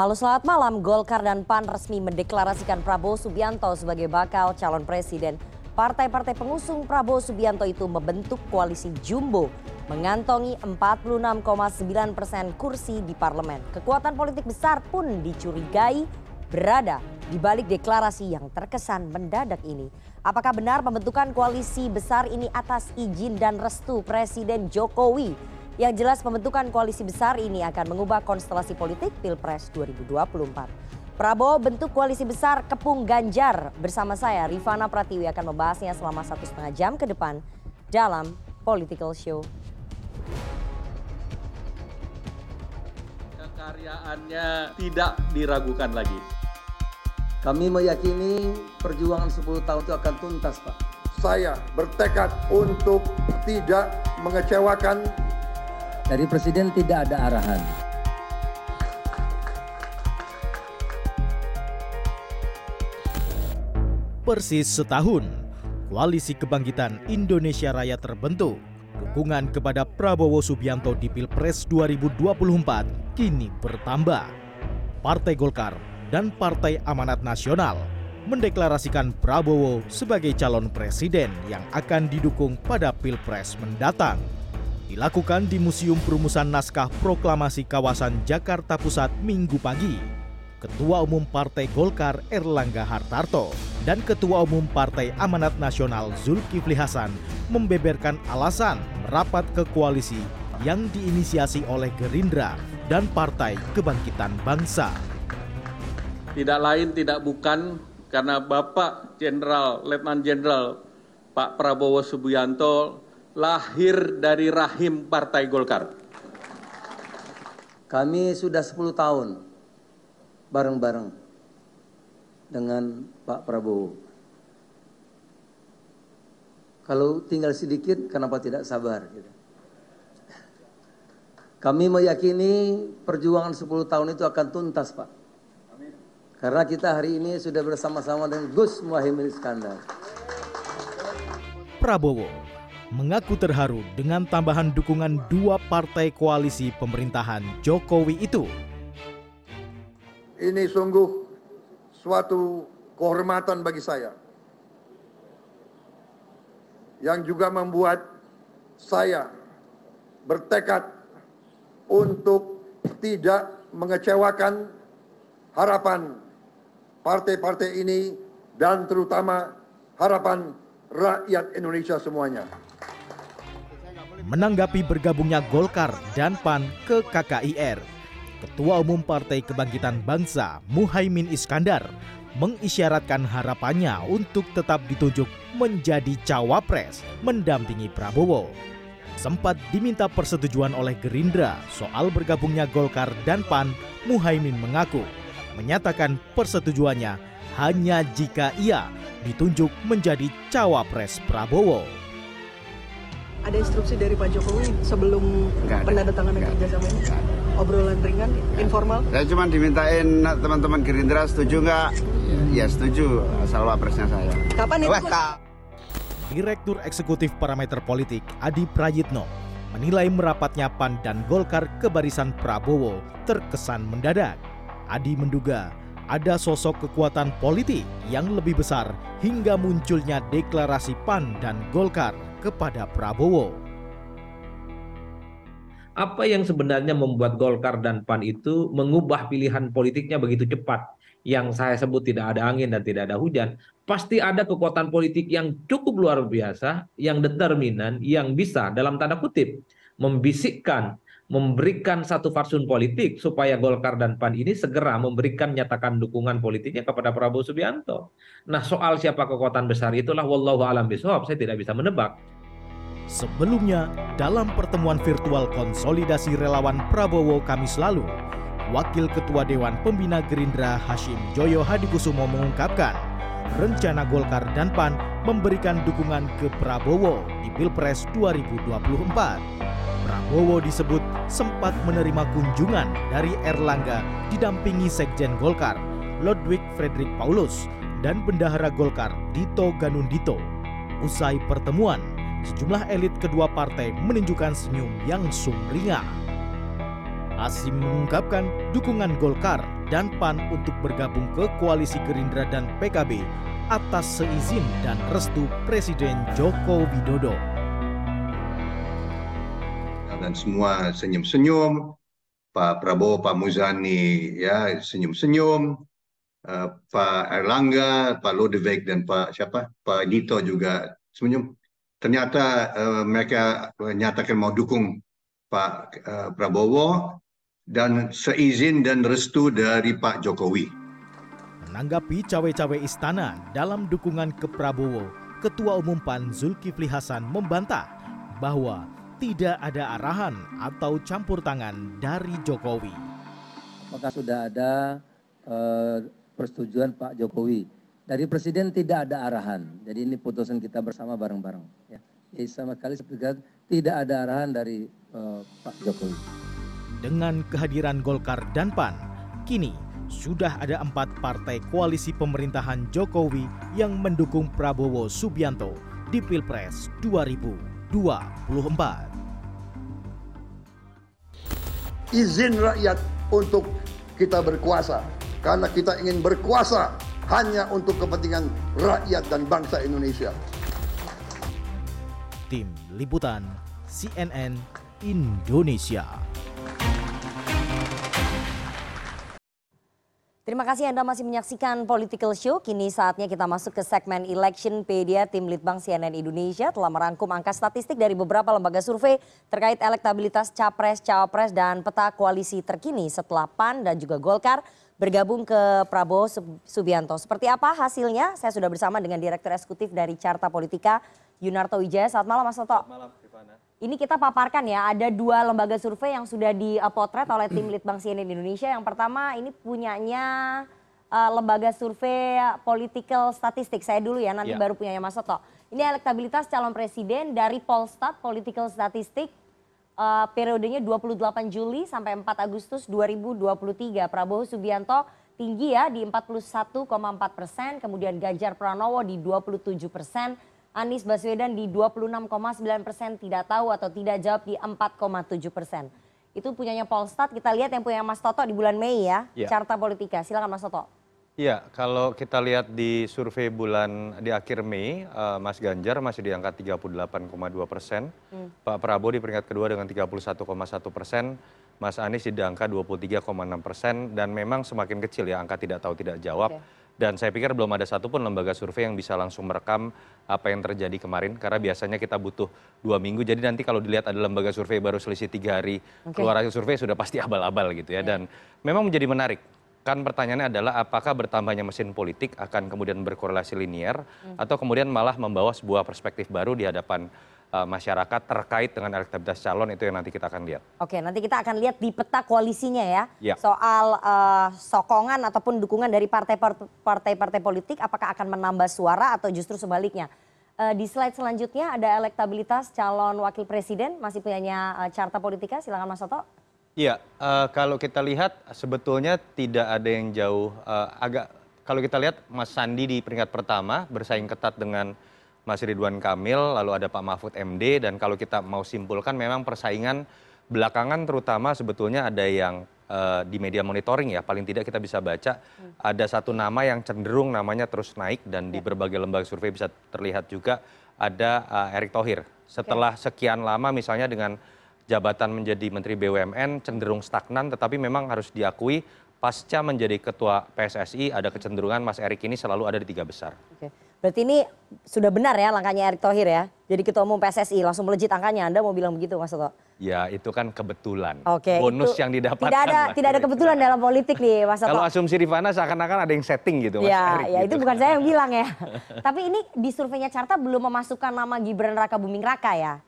Halo selamat malam, Golkar dan PAN resmi mendeklarasikan Prabowo Subianto sebagai bakal calon presiden. Partai-partai pengusung Prabowo Subianto itu membentuk koalisi Jumbo mengantongi 46,9 persen kursi di parlemen. Kekuatan politik besar pun dicurigai berada di balik deklarasi yang terkesan mendadak ini. Apakah benar pembentukan koalisi besar ini atas izin dan restu Presiden Jokowi? Yang jelas pembentukan koalisi besar ini akan mengubah konstelasi politik Pilpres 2024. Prabowo bentuk koalisi besar Kepung Ganjar bersama saya Rifana Pratiwi akan membahasnya selama satu setengah jam ke depan dalam Political Show. Kekaryaannya tidak diragukan lagi. Kami meyakini perjuangan 10 tahun itu akan tuntas Pak. Saya bertekad untuk tidak mengecewakan dari Presiden tidak ada arahan. Persis setahun, Koalisi Kebangkitan Indonesia Raya terbentuk. Dukungan kepada Prabowo Subianto di Pilpres 2024 kini bertambah. Partai Golkar dan Partai Amanat Nasional mendeklarasikan Prabowo sebagai calon presiden yang akan didukung pada Pilpres mendatang dilakukan di Museum Perumusan Naskah Proklamasi Kawasan Jakarta Pusat Minggu pagi. Ketua Umum Partai Golkar Erlangga Hartarto dan Ketua Umum Partai Amanat Nasional Zulkifli Hasan membeberkan alasan merapat ke koalisi yang diinisiasi oleh Gerindra dan Partai Kebangkitan Bangsa. Tidak lain tidak bukan karena Bapak Jenderal Letnan Jenderal Pak Prabowo Subianto lahir dari rahim Partai Golkar. Kami sudah 10 tahun bareng-bareng dengan Pak Prabowo. Kalau tinggal sedikit, kenapa tidak sabar? Gitu. Kami meyakini perjuangan 10 tahun itu akan tuntas, Pak. Karena kita hari ini sudah bersama-sama dengan Gus Muhaimin Iskandar. Prabowo mengaku terharu dengan tambahan dukungan dua partai koalisi pemerintahan Jokowi itu. Ini sungguh suatu kehormatan bagi saya. Yang juga membuat saya bertekad untuk tidak mengecewakan harapan partai-partai ini dan terutama harapan rakyat Indonesia semuanya. Menanggapi bergabungnya Golkar dan PAN ke KKIR, Ketua Umum Partai Kebangkitan Bangsa Muhaimin Iskandar mengisyaratkan harapannya untuk tetap ditunjuk menjadi cawapres mendampingi Prabowo. Sempat diminta persetujuan oleh Gerindra soal bergabungnya Golkar dan PAN, Muhaimin mengaku menyatakan persetujuannya hanya jika ia ditunjuk menjadi cawapres Prabowo ada instruksi dari Pak Jokowi sebelum penandatanganan kerjasama ini? Obrolan ringan, informal? Saya cuma dimintain teman-teman Gerindra setuju nggak? Ya setuju, asal wapresnya saya. Kapan itu? Direktur Eksekutif Parameter Politik Adi Prayitno menilai merapatnya PAN dan Golkar ke barisan Prabowo terkesan mendadak. Adi menduga ada sosok kekuatan politik yang lebih besar hingga munculnya deklarasi PAN dan Golkar kepada Prabowo. Apa yang sebenarnya membuat Golkar dan PAN itu mengubah pilihan politiknya begitu cepat? Yang saya sebut tidak ada angin dan tidak ada hujan, pasti ada kekuatan politik yang cukup luar biasa, yang determinan, yang bisa dalam tanda kutip membisikkan memberikan satu farsun politik supaya Golkar dan PAN ini segera memberikan nyatakan dukungan politiknya kepada Prabowo Subianto. Nah soal siapa kekuatan besar itulah wallahu alam bisawab saya tidak bisa menebak. Sebelumnya, dalam pertemuan virtual konsolidasi relawan Prabowo Kamis lalu, Wakil Ketua Dewan Pembina Gerindra Hashim Joyo Hadikusumo mengungkapkan rencana Golkar dan PAN memberikan dukungan ke Prabowo di Pilpres 2024. Prabowo disebut sempat menerima kunjungan dari Erlangga didampingi Sekjen Golkar, Ludwig Frederick Paulus, dan Bendahara Golkar Dito Ganundito. Usai pertemuan, sejumlah elit kedua partai menunjukkan senyum yang sumringah. Asim mengungkapkan dukungan Golkar dan PAN untuk bergabung ke koalisi Gerindra dan PKB atas seizin dan restu Presiden Joko Widodo. Dan semua senyum-senyum, Pak Prabowo, Pak Muzani ya senyum-senyum, uh, Pak Erlangga, Pak Lodewijk dan Pak siapa, Pak Dito juga senyum. Ternyata uh, mereka menyatakan mau dukung Pak uh, Prabowo dan seizin dan restu dari Pak Jokowi. Menanggapi cawe-cawe istana dalam dukungan ke Prabowo, Ketua Umum PAN Zulkifli Hasan membantah bahwa tidak ada arahan atau campur tangan dari Jokowi. Apakah sudah ada uh, persetujuan Pak Jokowi? Dari Presiden tidak ada arahan. Jadi ini putusan kita bersama bareng-bareng. Ya. Jadi sama sekali tidak ada arahan dari uh, Pak Jokowi. Dengan kehadiran Golkar dan PAN, kini sudah ada empat partai koalisi pemerintahan Jokowi yang mendukung Prabowo Subianto di Pilpres 2024 izin rakyat untuk kita berkuasa. Karena kita ingin berkuasa hanya untuk kepentingan rakyat dan bangsa Indonesia. Tim Liputan CNN Indonesia. Terima kasih Anda masih menyaksikan Political Show. Kini saatnya kita masuk ke segmen Election Pedia. Tim Litbang CNN Indonesia telah merangkum angka statistik dari beberapa lembaga survei terkait elektabilitas Capres, Cawapres, dan peta koalisi terkini setelah PAN dan juga Golkar bergabung ke Prabowo Subianto. Seperti apa hasilnya? Saya sudah bersama dengan Direktur Eksekutif dari Carta Politika, Yunarto Wijaya. Selamat malam Mas Toto. Selamat malam Rifana. Ini kita paparkan ya, ada dua lembaga survei yang sudah dipotret oleh tim Litbang CNN Indonesia. Yang pertama ini punyanya uh, lembaga survei political statistik. Saya dulu ya, nanti ya. baru punyanya Mas Soto. Ini elektabilitas calon presiden dari Polstat Political Statistik uh, periodenya 28 Juli sampai 4 Agustus 2023. Prabowo Subianto tinggi ya di 41,4 persen, kemudian Ganjar Pranowo di 27 persen, Anies Baswedan di 26,9 persen tidak tahu atau tidak jawab di 4,7 persen. Itu punyanya Polstat, kita lihat yang punya Mas Toto di bulan Mei ya, ya. Carta Politika. Silakan Mas Toto. Iya, kalau kita lihat di survei bulan di akhir Mei, uh, Mas Ganjar masih di angka 38,2 persen, hmm. Pak Prabowo di peringkat kedua dengan 31,1 persen, Mas Anies di angka 23,6 persen, dan memang semakin kecil ya angka tidak tahu tidak jawab. Okay dan saya pikir belum ada satupun lembaga survei yang bisa langsung merekam apa yang terjadi kemarin. Karena biasanya kita butuh dua minggu. Jadi nanti kalau dilihat ada lembaga survei baru selisih tiga hari okay. keluar hasil survei sudah pasti abal-abal gitu ya. Yeah. dan memang menjadi menarik kan pertanyaannya adalah apakah bertambahnya mesin politik akan kemudian berkorelasi linier hmm. atau kemudian malah membawa sebuah perspektif baru di hadapan uh, masyarakat terkait dengan elektabilitas calon itu yang nanti kita akan lihat. Oke, nanti kita akan lihat di peta koalisinya ya, ya. soal uh, sokongan ataupun dukungan dari partai-partai politik, apakah akan menambah suara atau justru sebaliknya. Uh, di slide selanjutnya ada elektabilitas calon wakil presiden, masih punyanya uh, carta politika, silakan Mas Soto. Iya, uh, kalau kita lihat sebetulnya tidak ada yang jauh, uh, agak kalau kita lihat Mas Sandi di peringkat pertama bersaing ketat dengan Mas Ridwan Kamil, lalu ada Pak Mahfud MD, dan kalau kita mau simpulkan memang persaingan belakangan terutama sebetulnya ada yang uh, di media monitoring ya, paling tidak kita bisa baca hmm. ada satu nama yang cenderung namanya terus naik dan di ya. berbagai lembaga survei bisa terlihat juga ada uh, Erick Thohir. Setelah sekian lama misalnya dengan jabatan menjadi Menteri BUMN cenderung stagnan, tetapi memang harus diakui pasca menjadi ketua PSSI ada kecenderungan Mas Erick ini selalu ada di tiga besar. Oke. Berarti ini sudah benar ya langkahnya Erick Thohir ya. Jadi ketua umum PSSI langsung melejit angkanya. Anda mau bilang begitu Mas Toto? Ya itu kan kebetulan. Oke. Bonus yang didapatkan. Tidak ada tidak ada kebetulan dalam politik nih Mas Toto. Kalau asumsi Rifana seakan-akan ada yang setting gitu Mas ya, Erick. Ya gitu. itu bukan saya yang bilang ya. Tapi ini di surveinya Carta belum memasukkan nama Gibran Raka Buming Raka ya.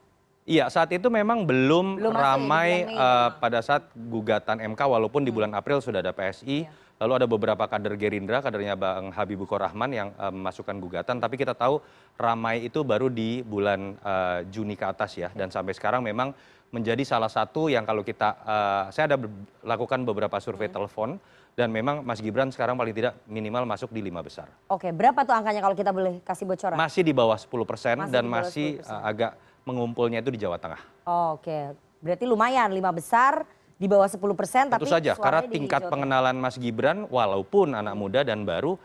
Iya, saat itu memang belum, belum ramai uh, pada saat gugatan MK walaupun di hmm. bulan April sudah ada PSI. Ya. Lalu ada beberapa kader Gerindra, kadernya Bang Habibur Rahman yang uh, memasukkan gugatan. Tapi kita tahu ramai itu baru di bulan uh, Juni ke atas ya. Dan sampai sekarang memang menjadi salah satu yang kalau kita, uh, saya ada lakukan beberapa survei hmm. telepon. Dan memang Mas Gibran sekarang paling tidak minimal masuk di lima besar. Oke, berapa tuh angkanya kalau kita boleh kasih bocoran? Masih di bawah 10 persen dan masih 10%. Uh, agak mengumpulnya itu di Jawa Tengah. Oh, Oke, okay. berarti lumayan lima besar di bawah 10 persen, Tentu tapi saja, karena di tingkat pengenalan Mas Gibran, walaupun anak muda dan baru,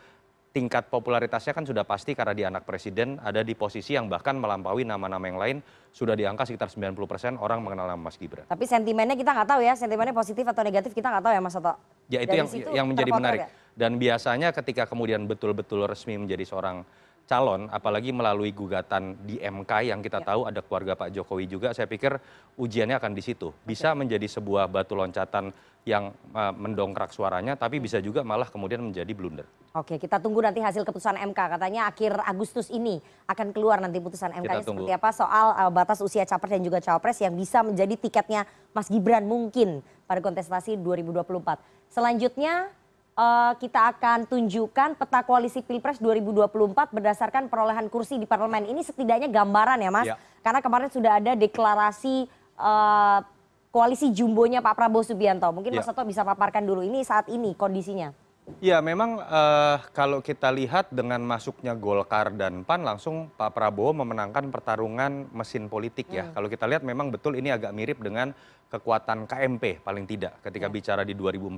tingkat popularitasnya kan sudah pasti karena dia anak presiden, ada di posisi yang bahkan melampaui nama-nama yang lain, sudah di angka sekitar 90 persen orang mengenal nama Mas Gibran. Tapi sentimennya kita nggak tahu ya, sentimennya positif atau negatif kita nggak tahu ya Mas Soto. Ya itu Dari yang yang menjadi menarik. ya? Dan biasanya ketika kemudian betul-betul resmi menjadi seorang calon, apalagi melalui gugatan di MK yang Ya. kita tahu ada keluarga Pak Jokowi juga, saya pikir ujiannya akan di situ. Bisa menjadi sebuah batu loncatan yang uh, mendongkrak suaranya, tapi bisa juga malah kemudian menjadi blunder. Oke, kita tunggu nanti hasil keputusan MK. Katanya akhir Agustus ini akan keluar nanti putusan tunggu. seperti apa soal uh, batas usia capres dan juga cawapres yang bisa menjadi tiketnya Mas Gibran mungkin pada kontestasi 2024. Selanjutnya kita akan tunjukkan peta koalisi Pilpres 2024 berdasarkan perolehan kursi di parlemen. Ini setidaknya gambaran ya Mas, Ya. karena kemarin sudah ada deklarasi uh, koalisi jumbonya Pak Prabowo Subianto. Mungkin Mas Ya. Soto bisa paparkan dulu ini saat ini kondisinya. Ya memang eh, kalau kita lihat dengan masuknya Golkar dan PAN langsung Pak Prabowo memenangkan pertarungan mesin politik ya. Kalau kita lihat memang betul ini agak mirip dengan kekuatan KMP paling tidak ketika bicara di 2014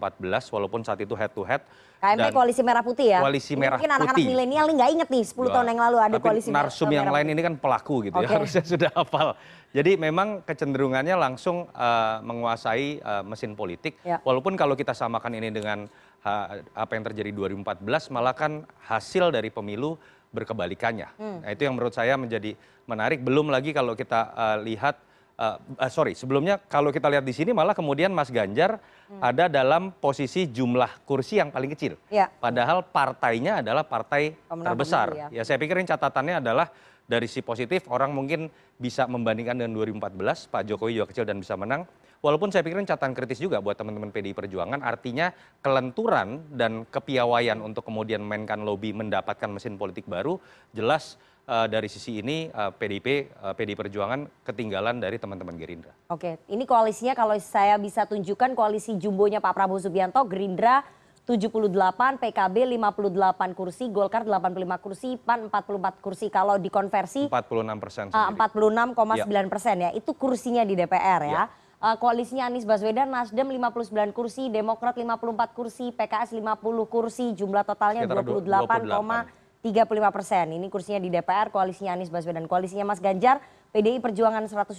walaupun saat itu head to head. KMP dan koalisi merah putih ya. Koalisi Ini merah Mungkin anak-anak putih. milenial nih nggak inget nih 10 tahun yang lalu ada Tapi koalisi narsum merah yang lain putih. ini kan pelaku gitu ya Oke. harusnya sudah hafal. Jadi memang kecenderungannya langsung eh, menguasai eh, mesin politik. Ya. Walaupun kalau kita samakan ini dengan apa yang terjadi 2014 malah kan hasil dari pemilu berkebalikannya. Hmm. Nah, itu yang menurut saya menjadi menarik. Belum lagi kalau kita eh, lihat eh, eh, sorry sebelumnya kalau kita lihat di sini malah kemudian Mas Ganjar ada dalam posisi jumlah kursi yang paling kecil. Hmm. Ya. Padahal partainya adalah partai Pemenang terbesar. pemilu Ya ya. saya pikir ini catatannya adalah dari si positif orang mungkin bisa membandingkan dengan 2014 Pak Jokowi juga kecil dan bisa menang. Walaupun saya pikir ini catatan kritis juga buat teman-teman PDI Perjuangan artinya kelenturan dan kepiawaian untuk kemudian memainkan lobby mendapatkan mesin politik baru jelas eh, dari sisi ini eh, PDIP eh, PDI Perjuangan ketinggalan dari teman-teman Gerindra. Oke, ini koalisinya kalau saya bisa tunjukkan koalisi jumbonya Pak Prabowo Subianto, Gerindra 78, PKB 58 kursi, Golkar 85 kursi, PAN 44 kursi. Kalau dikonversi 46 persen. uh, 46,9 persen ya, itu kursinya di DPR ya. Ya. Uh, koalisinya Anies Baswedan, Nasdem 59 kursi, Demokrat 54 kursi, PKS 50 kursi, jumlah totalnya Sekitar 28,35 persen. Ini kursinya di DPR, koalisinya Anies Baswedan. Koalisinya Mas Ganjar, PDI Perjuangan 128,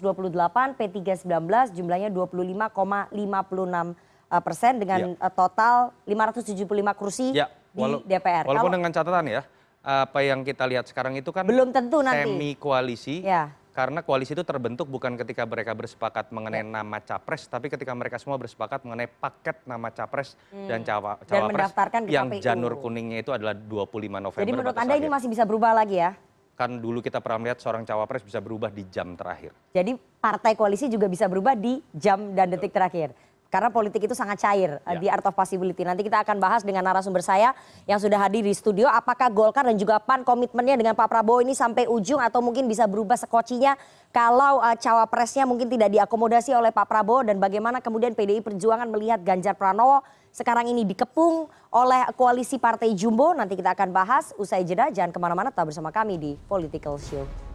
P3 19, jumlahnya 25,56 uh, persen dengan Ya. uh, total 575 kursi Ya, di walau- DPR. Walaupun Kalau- dengan catatan ya, apa yang kita lihat sekarang itu kan Belum tentu nanti. semi koalisi. Ya. Karena koalisi itu terbentuk bukan ketika mereka bersepakat mengenai nama capres, tapi ketika mereka semua bersepakat mengenai paket nama capres dan cawa, Hmm. Dan cawapres mendaftarkan ke yang KPU. janur kuningnya itu adalah 25 November. Jadi menurut Anda ini masih bisa berubah lagi ya? kan dulu kita pernah melihat seorang cawapres bisa berubah di jam terakhir. Jadi partai koalisi juga bisa berubah di jam dan detik terakhir. Karena politik itu sangat cair uh, Ya. di art of possibility. Nanti kita akan bahas dengan narasumber saya yang sudah hadir di studio. Apakah Golkar dan juga PAN komitmennya dengan Pak Prabowo ini sampai ujung atau mungkin bisa berubah sekocinya kalau uh, cawapresnya mungkin tidak diakomodasi oleh Pak Prabowo dan bagaimana kemudian PDI Perjuangan melihat Ganjar Pranowo sekarang ini dikepung oleh koalisi partai Jumbo. Nanti kita akan bahas usai jeda. Jangan ke mana-mana tetap bersama kami di Political Show.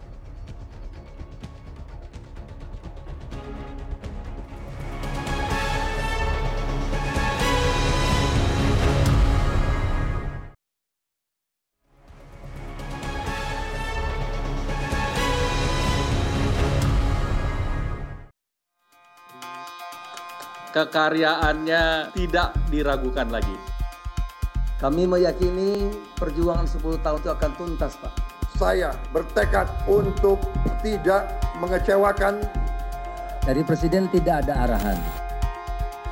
Kekaryaannya tidak diragukan lagi. Kami meyakini perjuangan 10 tahun itu akan tuntas, Pak. Saya bertekad untuk tidak mengecewakan Dari Presiden tidak ada arahan.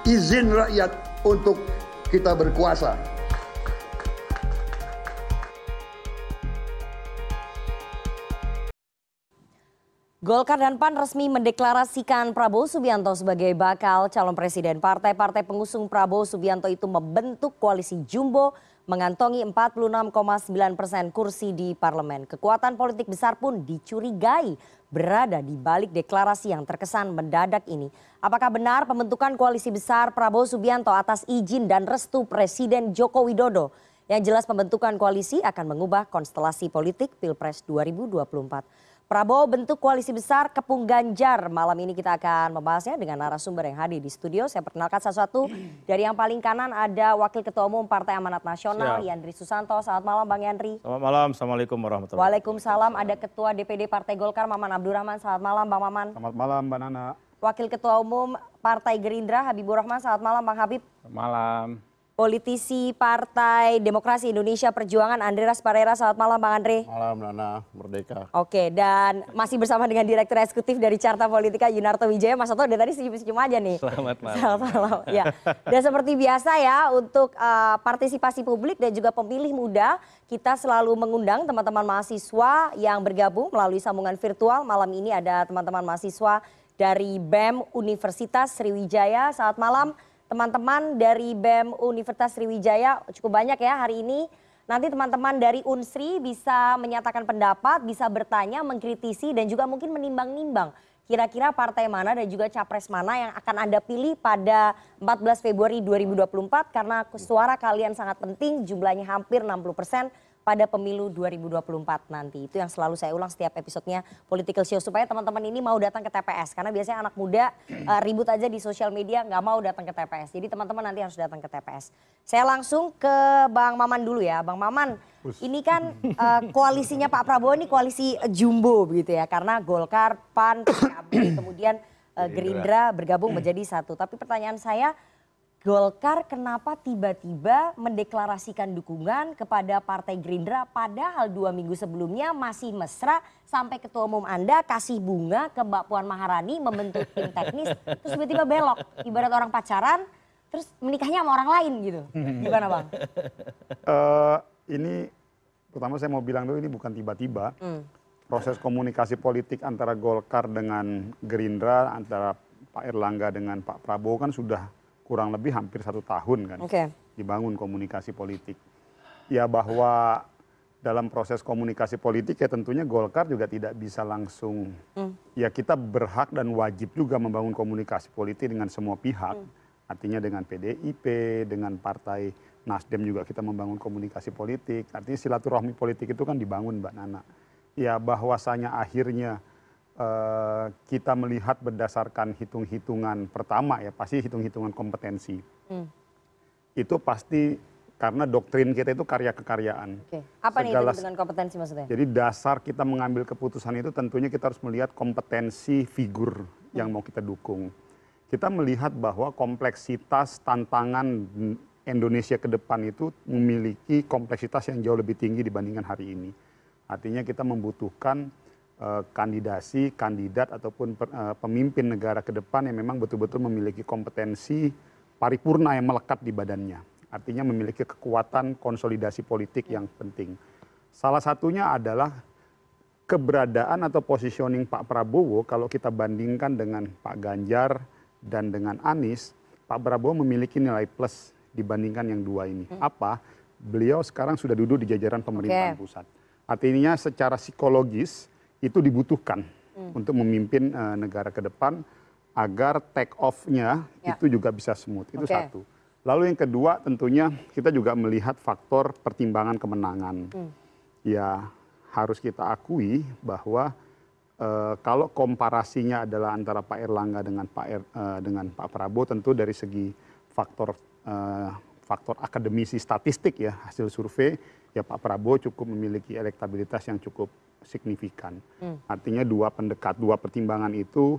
izin rakyat untuk kita berkuasa. Golkar dan PAN resmi mendeklarasikan Prabowo Subianto sebagai bakal calon presiden. Partai-partai pengusung Prabowo Subianto itu membentuk koalisi Jumbo mengantongi 46,9 persen kursi di parlemen. Kekuatan politik besar pun dicurigai berada di balik deklarasi yang terkesan mendadak ini. Apakah benar pembentukan koalisi besar Prabowo Subianto atas izin dan restu Presiden Joko Widodo? Yang jelas pembentukan koalisi akan mengubah konstelasi politik Pilpres 2024. Prabowo bentuk koalisi besar kepung Ganjar. Malam ini kita akan membahasnya dengan narasumber yang hadir di studio. Saya perkenalkan satu-satu. Dari yang paling kanan ada Wakil Ketua Umum Partai Amanat Nasional, Siap. Yandri Susanto. Selamat malam Bang Yandri. Selamat malam, Assalamualaikum warahmatullahi Waalaikumsalam ada Ketua DPD Partai Golkar Maman Abdurrahman. Selamat malam Bang Maman. Selamat malam, Mbak Nana. Wakil Ketua Umum Partai Gerindra Habibur Rahman. Selamat malam Bang Habib. Selamat malam. Politisi Partai Demokrasi Indonesia Perjuangan Andreas Parera. Selamat malam Bang Andre. Malam Nana, Merdeka. Oke, dan masih bersama dengan Direktur Eksekutif dari Carta Politika Yunarto Wijaya. Mas Soto dari tadi senyum-senyum aja nih. Selamat malam. Selamat malam. Ya. Dan seperti biasa ya untuk uh, partisipasi publik dan juga pemilih muda, kita selalu mengundang teman-teman mahasiswa yang bergabung melalui sambungan virtual. Malam ini ada teman-teman mahasiswa dari BEM Universitas Sriwijaya. Selamat malam teman-teman dari BEM Universitas Sriwijaya. Cukup banyak ya hari ini. Nanti teman-teman dari Unsri bisa menyatakan pendapat, bisa bertanya, mengkritisi, dan juga mungkin menimbang-nimbang kira-kira partai mana dan juga capres mana yang akan Anda pilih pada 14 Februari 2024 karena suara kalian sangat penting, jumlahnya hampir 60 persen pada pemilu 2024 nanti. Itu yang selalu saya ulang setiap episodenya Political Show supaya teman-teman ini mau datang ke TPS karena biasanya anak muda uh, ribut aja di sosial media nggak mau datang ke TPS. Jadi teman-teman nanti harus datang ke TPS. Saya langsung ke Bang Maman dulu ya, Bang Maman. Ini kan uh, koalisinya Pak Prabowo ini koalisi jumbo begitu ya karena Golkar, PAN, PKB, kemudian uh, Gerindra bergabung menjadi satu. Tapi pertanyaan saya Golkar kenapa tiba-tiba mendeklarasikan dukungan kepada Partai Gerindra padahal dua minggu sebelumnya masih mesra sampai ketua umum Anda kasih bunga ke Mbak Puan Maharani membentuk tim teknis terus tiba-tiba belok ibarat orang pacaran terus menikahnya sama orang lain gitu. Gimana Bang? Eh, ini pertama saya mau bilang dulu ini bukan tiba-tiba. Hmm. Proses komunikasi politik antara Golkar dengan Gerindra, antara Pak Erlangga dengan Pak Prabowo kan sudah kurang lebih hampir satu tahun kan Oke. dibangun komunikasi politik. Ya bahwa dalam proses komunikasi politik ya tentunya Golkar juga tidak bisa langsung Hmm. ya kita berhak dan wajib juga membangun komunikasi politik dengan semua pihak. Artinya dengan PDIP, dengan partai Nasdem juga kita membangun komunikasi politik. Artinya silaturahmi politik itu kan dibangun Mbak Nana. Ya bahwasanya akhirnya kita melihat berdasarkan hitung-hitungan pertama ya pasti hitung-hitungan kompetensi. Hmm. Itu pasti karena doktrin kita itu karya kekaryaan. Apa nih dengan kompetensi maksudnya? Jadi dasar kita mengambil keputusan itu tentunya kita harus melihat kompetensi figur yang mau kita dukung. Kita melihat bahwa kompleksitas tantangan Indonesia ke depan itu memiliki kompleksitas yang jauh lebih tinggi dibandingkan hari ini. Artinya kita membutuhkan eh, kandidasi, kandidat ataupun eh, pemimpin negara ke depan yang memang betul-betul memiliki kompetensi paripurna yang melekat di badannya. Artinya memiliki kekuatan konsolidasi politik yang penting. Salah satunya adalah keberadaan atau positioning Pak Prabowo kalau kita bandingkan dengan Pak Ganjar dan dengan Anies, Pak Prabowo memiliki nilai plus dibandingkan yang dua ini. Apa? Beliau sekarang sudah duduk di jajaran pemerintahan Oke. pusat. Artinya secara psikologis itu dibutuhkan untuk memimpin eh, negara ke depan agar take off-nya Ya. itu juga bisa smooth. Itu satu. Lalu yang kedua tentunya kita juga melihat faktor pertimbangan kemenangan. Hmm. Ya harus kita akui bahwa eh, kalau komparasinya adalah antara Pak Erlangga dengan Pak Er- eh, dengan Pak Prabowo tentu dari segi faktor eh, faktor akademisi statistik ya hasil survei ya Pak Prabowo cukup memiliki elektabilitas yang cukup signifikan. Hmm. Artinya dua pendekat dua pertimbangan itu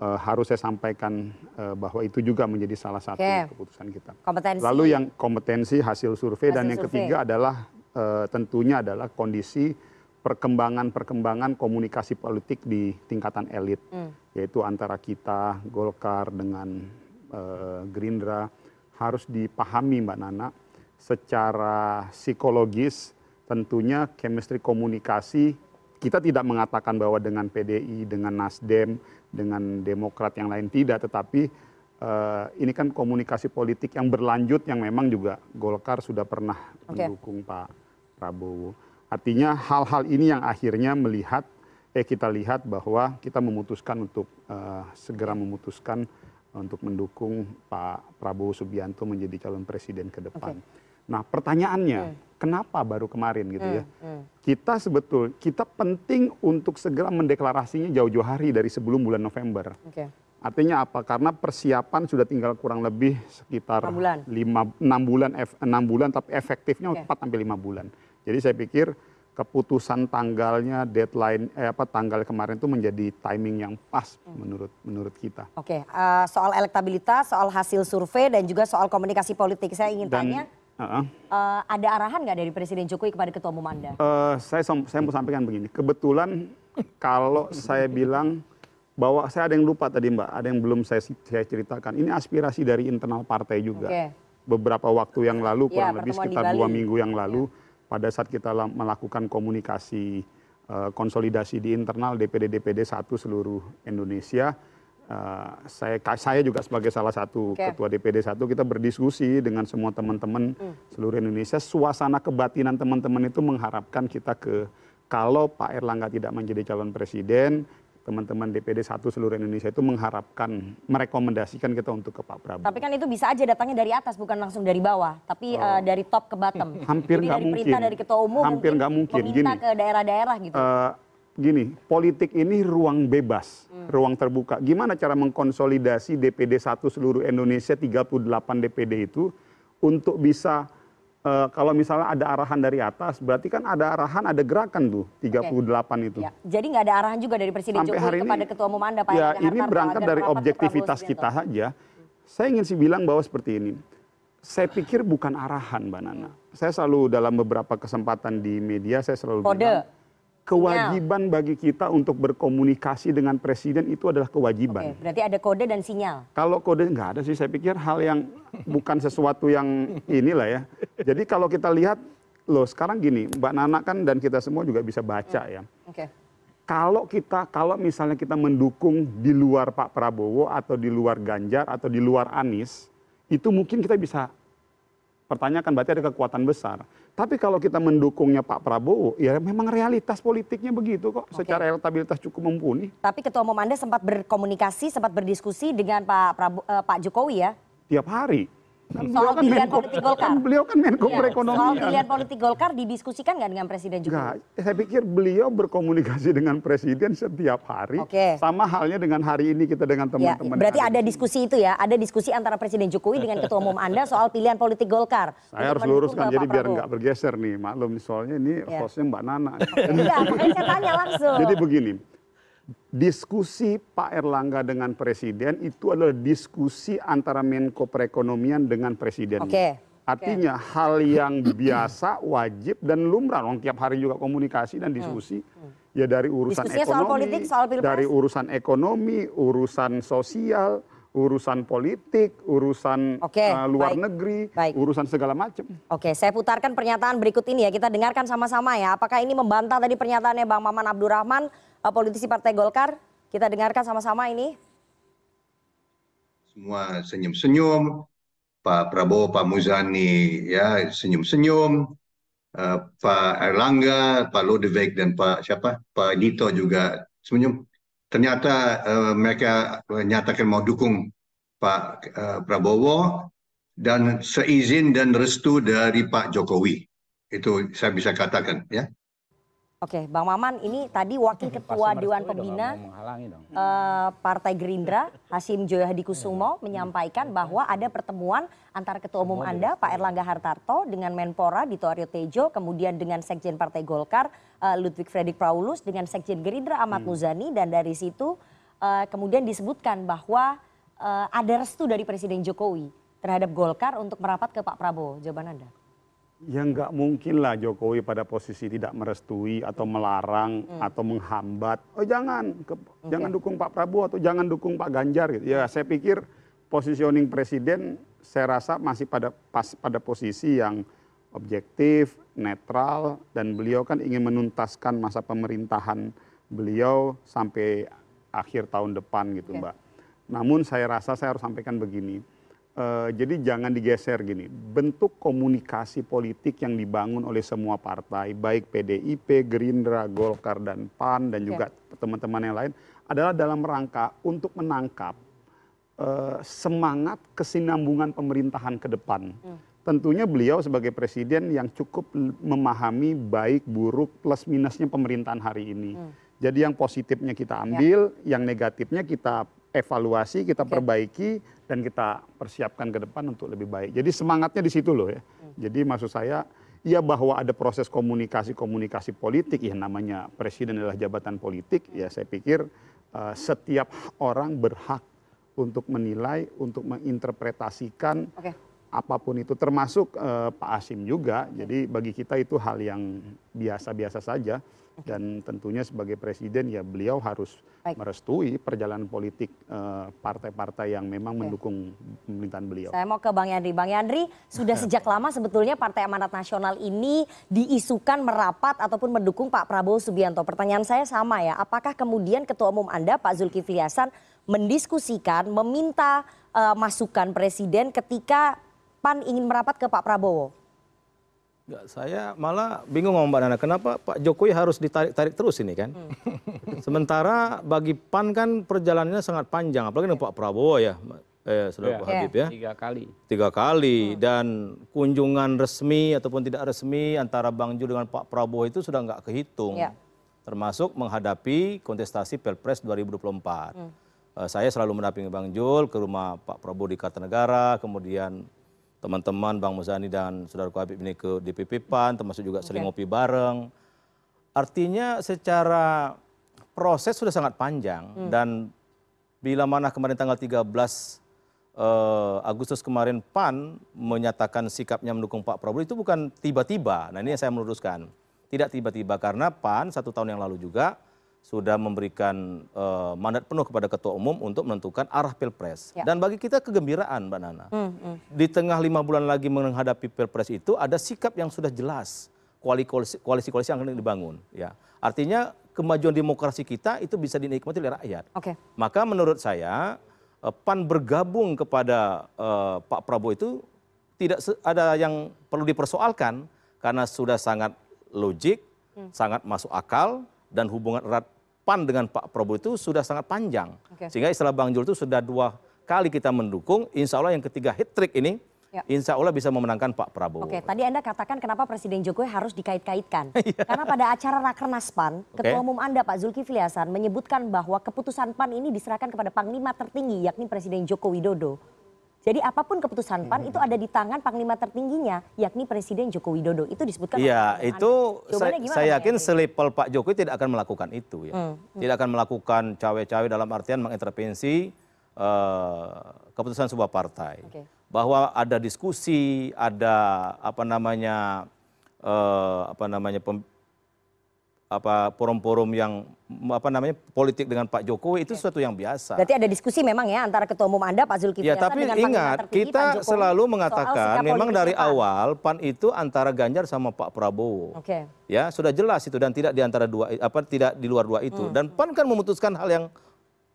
eh, harus saya sampaikan eh, bahwa itu juga menjadi salah satu Oke. keputusan kita. Kompetensi. Lalu yang kompetensi hasil survei dan Hasil yang survei. ketiga adalah eh, tentunya adalah kondisi perkembangan-perkembangan komunikasi politik di tingkatan elit, Hmm. yaitu antara kita Golkar dengan eh, Gerindra harus dipahami Mbak Nana secara psikologis tentunya chemistry komunikasi kita tidak mengatakan bahwa dengan PDI, dengan Nasdem, dengan Demokrat yang lain tidak, tetapi eh, ini kan komunikasi politik yang berlanjut yang memang juga Golkar sudah pernah mendukung Pak Prabowo. Artinya hal-hal ini yang akhirnya melihat, eh kita lihat bahwa kita memutuskan untuk eh, segera memutuskan untuk mendukung Pak Prabowo Subianto menjadi calon presiden ke depan. Nah pertanyaannya, kenapa baru kemarin gitu ya. Hmm, hmm. Kita sebetul, kita penting untuk segera mendeklarasinya jauh-jauh hari dari sebelum bulan November. Artinya apa? Karena persiapan sudah tinggal kurang lebih sekitar lima enam bulan, ef- enam bulan, tapi efektifnya. 4 sampai lima bulan. Jadi saya pikir keputusan tanggalnya, deadline, eh, apa tanggal kemarin itu menjadi timing yang pas Hmm. menurut menurut kita. Oke, eh, soal elektabilitas, soal hasil survei dan juga soal komunikasi politik. Saya ingin Dan tanya, uh-uh. eh, ada arahan nggak dari Presiden Jokowi kepada Ketua Umum Anda? Eh, saya saya mau sampaikan begini. Kebetulan kalau saya bilang bahwa saya ada yang lupa tadi Mbak, ada yang belum saya, saya ceritakan. Ini aspirasi dari internal partai juga. Oke. Beberapa waktu yang lalu, Iya, kurang lebih pertemuan di sekitar dua minggu yang lalu, pada saat kita la- melakukan komunikasi eh, konsolidasi di internal DPD-DPD satu seluruh Indonesia, saya saya juga sebagai salah satu ketua DPD satu kita berdiskusi dengan semua teman-teman seluruh Indonesia. Suasana kebatinan teman-teman itu mengharapkan kita ke kalau Pak Erlangga tidak menjadi calon presiden, teman-teman DPD satu seluruh Indonesia itu mengharapkan merekomendasikan kita untuk ke Pak Prabowo. Tapi kan itu bisa aja datangnya dari atas, bukan langsung dari bawah, tapi eh, dari top ke bottom. Oh. Hampir nggak dari mungkin. perintah dari Ketua Umum, Hampir nggak mungkin. meminta Gini. ke daerah-daerah gitu. Eh, gini, politik ini ruang bebas, ruang terbuka. Gimana cara mengkonsolidasi DPD 1 seluruh Indonesia 38 DPD itu untuk bisa eh, kalau misalnya ada arahan dari atas, berarti kan ada arahan, ada gerakan tuh 38 itu. Ya, jadi nggak ada arahan juga dari Presiden Sampai Jokowi hari ini, kepada Ketua Umum Anda, Pak Ya, ini berangkat dari objektivitas kita saja. Saya ingin sih bilang bahwa seperti ini. Saya pikir bukan arahan, Mbak Nana. Saya selalu dalam beberapa kesempatan di media, saya selalu Kode. bilang, kewajiban bagi kita untuk berkomunikasi dengan presiden itu adalah kewajiban. Oke, berarti ada kode dan sinyal. Kalau kode nggak ada sih, saya pikir hal yang bukan sesuatu yang inilah ya. Jadi kalau kita lihat, loh sekarang gini, Mbak Nana kan dan kita semua juga bisa baca ya. Oke. Kalau kita, kalau misalnya kita mendukung di luar Pak Prabowo atau di luar Ganjar atau di luar Anies, itu mungkin kita bisa pertanyakan berarti ada kekuatan besar. Tapi kalau kita mendukungnya Pak Prabowo, ya memang realitas politiknya begitu kok. Secara elektabilitas cukup mumpuni. Tapi Ketua Umum Anda sempat berkomunikasi, sempat berdiskusi dengan Pak Prabowo, eh, Pak Jokowi ya. tiap hari. Kan Soal kan pilihan politik Golkar. kan beliau kan Menko Iya, perekonomian. Soal pilihan politik Golkar didiskusikan nggak dengan Presiden Jokowi? Enggak, saya pikir beliau berkomunikasi dengan presiden setiap hari. Oke. Sama halnya dengan hari ini kita dengan Ya, teman-teman. berarti yang ada diskusi itu ya, ada diskusi antara Presiden Jokowi dengan Ketua Umum Anda soal pilihan politik Golkar. Saya harus luruskan jadi biar nggak bergeser nih, maklum soalnya ini Ya. hostnya Mbak Nana. Iya, makanya saya tanya langsung. Jadi begini, diskusi Pak Erlangga dengan Presiden itu adalah diskusi antara Menko Perekonomian dengan Presiden. Oke, Artinya hal yang biasa, wajib dan lumrah. Orang tiap hari juga komunikasi dan diskusi. Ya dari urusan Hmm. Diskusinya soal ekonomi, politik, soal pilpres? dari urusan ekonomi, urusan sosial, urusan politik, urusan Oke, uh, luar baik. negeri, Baik. urusan segala macam. Oke, saya putarkan pernyataan berikut ini ya. Kita dengarkan sama-sama ya. Apakah ini membantah tadi pernyataannya Bang Maman Abdurrahman, eh, politisi Partai Golkar? Kita dengarkan sama-sama ini. semua senyum-senyum, Pak Prabowo, Pak Muzani ya senyum-senyum, Eh, Pak Erlangga, Pak Lodewijk dan Pak siapa, Pak Dito juga senyum. Ternyata eh, mereka menyatakan mau dukung Pak eh, Prabowo dan seizin dan restu dari Pak Jokowi. Itu saya bisa katakan ya. Oke, Bang Maman, ini tadi Wakil Ketua Dewan Pembina eh, Partai Gerindra, Hasim Joyo Hadikusumo, menyampaikan bahwa ada pertemuan antara Ketua Umum Anda, Pak Erlangga Hartarto, dengan Menpora Dito Aryo Tejo, kemudian dengan Sekjen Partai Golkar, eh, Ludwig Fredrik Paulus, dengan Sekjen Gerindra Ahmad Muzani, dan dari situ eh, kemudian disebutkan bahwa ada restu dari Presiden Jokowi terhadap Golkar untuk merapat ke Pak Prabowo. Jawaban Anda? Ya nggak mungkin lah Jokowi pada posisi tidak merestui atau melarang Hmm. atau menghambat. Oh jangan, ke- jangan dukung Pak Prabowo atau jangan dukung Pak Ganjar. Gitu. Ya saya pikir positioning presiden saya rasa masih pada pas pada posisi yang objektif, netral, dan beliau kan ingin menuntaskan masa pemerintahan beliau sampai akhir tahun depan gitu Oke. Mbak. Namun saya rasa saya harus sampaikan begini. Eh, jadi jangan digeser gini. Bentuk komunikasi politik yang dibangun oleh semua partai, baik PDIP, Gerindra, Golkar dan PAN dan juga teman-teman yang lain adalah dalam rangka untuk menangkap eh, semangat kesinambungan pemerintahan ke depan. tentunya beliau sebagai presiden yang cukup memahami baik buruk plus minusnya pemerintahan hari ini. Jadi yang positifnya kita ambil, yang negatifnya kita evaluasi, kita perbaiki dan kita persiapkan ke depan untuk lebih baik. Jadi semangatnya di situ loh ya. Jadi maksud saya ya bahwa ada proses komunikasi-komunikasi politik ya namanya presiden adalah jabatan politik ya saya pikir eh, setiap orang berhak untuk menilai, untuk menginterpretasikan Oke. apa pun itu termasuk eh, Pak Asim juga. Jadi bagi kita itu hal yang biasa-biasa saja dan tentunya sebagai presiden ya beliau harus merestui perjalanan politik eh, partai-partai yang memang mendukung pemerintahan beliau. Saya mau ke Bang Yandri. Bang Yandri, sudah sejak lama sebetulnya Partai Amanat Nasional ini diisukan merapat ataupun mendukung Pak Prabowo Subianto. Pertanyaan saya sama ya, apakah kemudian Ketua Umum Anda Pak Zulkifli Hasan mendiskusikan, meminta eh, masukan Presiden ketika PAN ingin merapat ke Pak Prabowo? Enggak, saya malah bingung sama Mbak Nana, kenapa Pak Jokowi harus ditarik-tarik terus ini kan? Sementara bagi PAN kan perjalanannya sangat panjang, apalagi dengan Pak Prabowo ya, eh, Saudara Iya. Pak Habib ya. Tiga kali. Tiga kali dan kunjungan resmi ataupun tidak resmi antara Bang Jul dengan Pak Prabowo itu sudah nggak kehitung. Ya. Termasuk menghadapi kontestasi Pilpres 2024. Eh, saya selalu mendampingi Bang Jul ke rumah Pak Prabowo di Kartanegara, kemudian teman-teman Bang Muzani dan Saudara Habib ini ke DPP PAN, termasuk juga sering ngopi bareng. Artinya secara proses sudah sangat panjang dan bila mana kemarin tanggal 13 eh, Agustus kemarin PAN menyatakan sikapnya mendukung Pak Prabowo itu bukan tiba-tiba. Nah ini yang saya meluruskan. Tidak tiba-tiba karena PAN satu tahun yang lalu juga sudah memberikan eh, mandat penuh kepada Ketua Umum untuk menentukan arah Pilpres. Ya. Dan bagi kita kegembiraan Mbak Nana. Hmm, hmm. Di tengah lima bulan lagi menghadapi Pilpres itu ada sikap yang sudah jelas koalisi-koalisi yang akan dibangun. Ya. Artinya kemajuan demokrasi kita itu bisa dinikmati oleh rakyat. Oke. Maka menurut saya eh, PAN bergabung kepada eh, Pak Prabowo itu tidak ada yang perlu dipersoalkan karena sudah sangat logik, sangat masuk akal dan hubungan erat PAN dengan Pak Prabowo itu sudah sangat panjang. Sehingga istilah Bang Jul itu sudah dua kali kita mendukung, insya Allah yang ketiga hat trick ini, Ya. insya Allah bisa memenangkan Pak Prabowo. Oke, tadi Anda katakan kenapa Presiden Jokowi harus dikait-kaitkan. Karena pada acara Rakernas PAN, Ketua. Umum Anda Pak Zulkifli Hasan menyebutkan bahwa keputusan PAN ini diserahkan kepada Panglima tertinggi yakni Presiden Joko Widodo. Jadi apa pun keputusan PAN itu ada di tangan Panglima tertingginya yakni Presiden Joko Widodo. Itu disebutkan Iya, itu saya, yakin selepel Pak Jokowi tidak akan melakukan itu ya. Hmm, hmm. Tidak akan melakukan cawe-cawe dalam artian mengintervensi eh, keputusan sebuah partai. Bahwa ada diskusi, ada apa namanya eh, apa namanya pem- apa forum-forum yang apa namanya politik dengan Pak Jokowi itu sesuatu yang biasa. Berarti ada diskusi memang ya antara Ketua Umum Anda Pak Zulkifli Ya, Hasan tapi dengan ingat tertinggi Pak kita Jokowi selalu mengatakan memang dari PAN. awal PAN itu antara Ganjar sama Pak Prabowo. Oke. Ya, sudah jelas itu dan tidak di antara dua apa tidak di luar dua itu. Hmm. Dan PAN kan memutuskan hal yang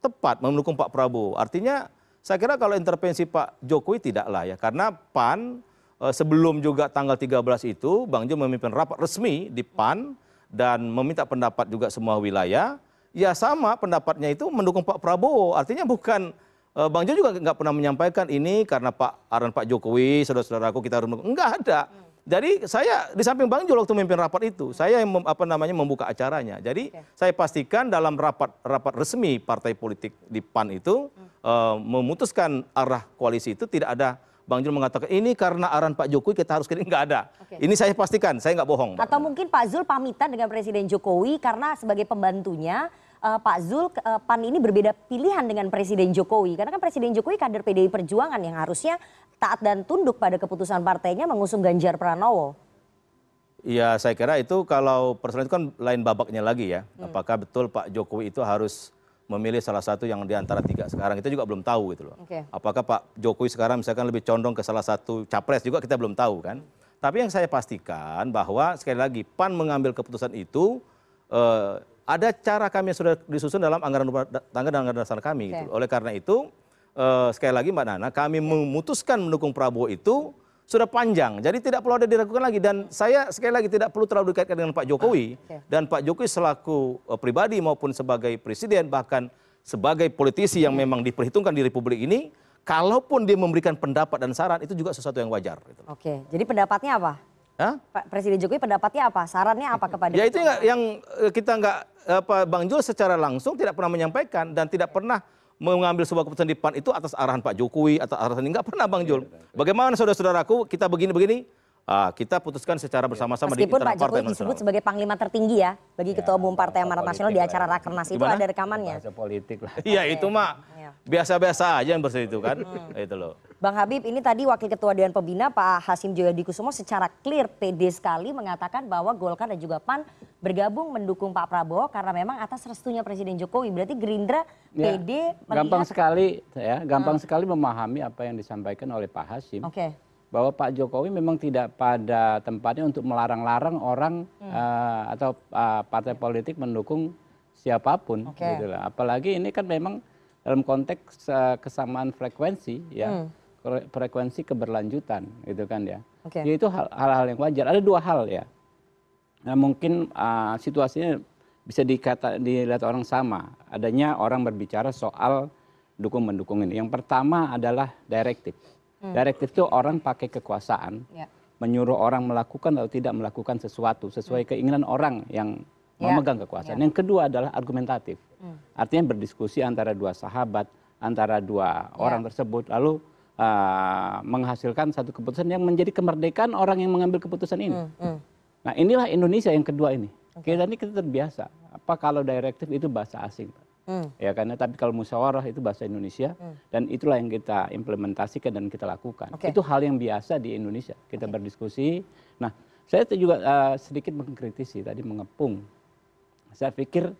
tepat mendukung Pak Prabowo. Artinya saya kira kalau intervensi Pak Jokowi tidaklah ya karena PAN eh, sebelum juga tanggal 13 itu Bang Jo memimpin rapat resmi di PAN dan meminta pendapat juga semua wilayah. Ya sama pendapatnya itu mendukung Pak Prabowo. Artinya bukan eh, Bang Jo juga nggak pernah menyampaikan ini karena Pak Aran Pak Jokowi, saudara-saudaraku kita harus mendukung. Enggak ada. Jadi saya di samping Bang Jo waktu memimpin rapat itu, saya yang mem- apa namanya membuka acaranya. Jadi saya pastikan dalam rapat rapat resmi partai politik di PAN itu eh, memutuskan arah koalisi itu tidak ada Bang Jul mengatakan ini karena arahan Pak Jokowi kita harus kiri enggak ada. Oke. Ini saya pastikan, saya nggak bohong. Atau mungkin Pak Zul pamitan dengan Presiden Jokowi karena sebagai pembantunya eh, Pak Zul eh, PAN ini berbeda pilihan dengan Presiden Jokowi. Karena kan Presiden Jokowi kader PDI Perjuangan yang harusnya taat dan tunduk pada keputusan partainya mengusung Ganjar Pranowo. Iya, saya kira itu kalau persoalan itu kan lain babaknya lagi ya. Apakah betul Pak Jokowi itu harus memilih salah satu yang di antara tiga sekarang kita juga belum tahu gitu loh. Oke. Apakah Pak Jokowi sekarang misalkan lebih condong ke salah satu capres juga kita belum tahu kan. Tapi yang saya pastikan bahwa sekali lagi PAN mengambil keputusan itu eh, ada cara kami yang sudah disusun dalam anggaran rumah tangga dan anggaran dasar kami. Oke. Gitu. Oleh karena itu eh, sekali lagi Mbak Nana kami memutuskan mendukung Prabowo itu sudah panjang. Jadi tidak perlu ada diragukan lagi dan saya sekali lagi tidak perlu terlalu dikaitkan dengan Pak Jokowi Oke. dan Pak Jokowi selaku eh, pribadi maupun sebagai presiden bahkan sebagai politisi yang memang diperhitungkan di republik ini kalaupun dia memberikan pendapat dan saran itu juga sesuatu yang wajar. Gitu. Oke, jadi pendapatnya apa? Hah? Pak Presiden Jokowi pendapatnya apa? Sarannya apa kepada Ya itu yang, yang eh, kita nggak apa Bang Jul secara langsung tidak pernah menyampaikan dan tidak pernah mengambil sebuah keputusan di PAN itu atas arahan Pak Jokowi atau arahan ini. Nggak pernah Bang Jul. Bagaimana saudara-saudaraku? Kita begini-begini ah, kita putuskan secara bersama-sama di Meskipun internal Pak Jokowi Partai disebut Nasional. sebagai panglima tertinggi ya bagi Ketua Umum Partai Amanat Nasional di acara Rakernas itu Gimana? ada rekamannya. Bahasa politik lah. Iya itu mah Iya. biasa-biasa aja yang bersih itu kan. Itu loh. Bang Habib, ini tadi Wakil Ketua Dewan Pembina Pak Hasim Joyadikusumo secara clear pede sekali mengatakan bahwa Golkar dan juga PAN bergabung mendukung Pak Prabowo karena memang atas restunya Presiden Jokowi. Berarti Gerindra Ya, pede gampang melihat- sekali ya, gampang sekali memahami apa yang disampaikan oleh Pak Hasim. Oke. Bahwa Pak Jokowi memang tidak pada tempatnya untuk melarang-larang orang Hmm. eh, atau eh, partai politik mendukung siapa pun gitu lah. Apalagi ini kan memang dalam konteks eh, kesamaan frekuensi ya. Hmm. Fre- Frekuensi keberlanjutan gitu kan ya. Ya, itu hal- hal-hal yang wajar. Ada dua hal ya. Nah, mungkin uh, situasinya bisa dikata dilihat orang sama. Adanya orang berbicara soal dukung mendukung ini. Yang pertama adalah direktif. Hmm. Direktif itu orang pakai kekuasaan Ya. menyuruh orang melakukan atau tidak melakukan sesuatu sesuai keinginan orang yang Ya. memegang kekuasaan. Yang kedua adalah argumentatif. Hmm. Artinya berdiskusi antara dua sahabat, antara dua Ya. orang tersebut lalu uh, menghasilkan satu keputusan yang menjadi kemerdekaan orang yang mengambil keputusan ini. Hmm, hmm. Nah inilah Indonesia yang kedua ini. Kita ini kita terbiasa. Apa kalau direktif itu bahasa asing? Hmm. Ya karena tapi kalau musyawarah itu bahasa Indonesia Hmm. dan itulah yang kita implementasikan dan kita lakukan. Itu hal yang biasa di Indonesia. Kita berdiskusi. Nah saya juga uh, sedikit mengkritisi tadi mengepung. Saya pikir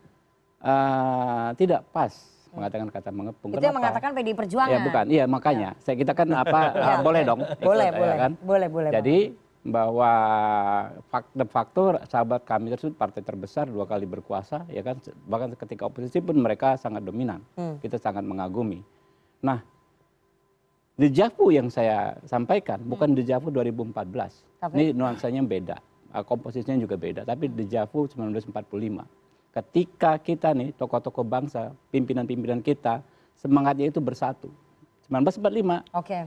uh, tidak pas mengatakan kata mengepung. Hmm. Itu yang mengatakan PDI Perjuangan. Ya bukan, iya makanya. Saya kita kan apa Ya. uh, boleh dong. Boleh, ya boleh. kan? Boleh, boleh. Jadi bahwa faktor faktor sahabat kami tersebut partai terbesar dua kali berkuasa ya kan bahkan ketika oposisi pun mereka sangat dominan Hmm. kita sangat mengagumi nah dejavu yang saya sampaikan bukan dejavu 2014 Tapi? ini nuansanya beda uh, komposisinya juga beda tapi dejavu 1945 ketika kita nih tokoh-tokoh bangsa pimpinan-pimpinan kita semangatnya itu bersatu 1945 Oke.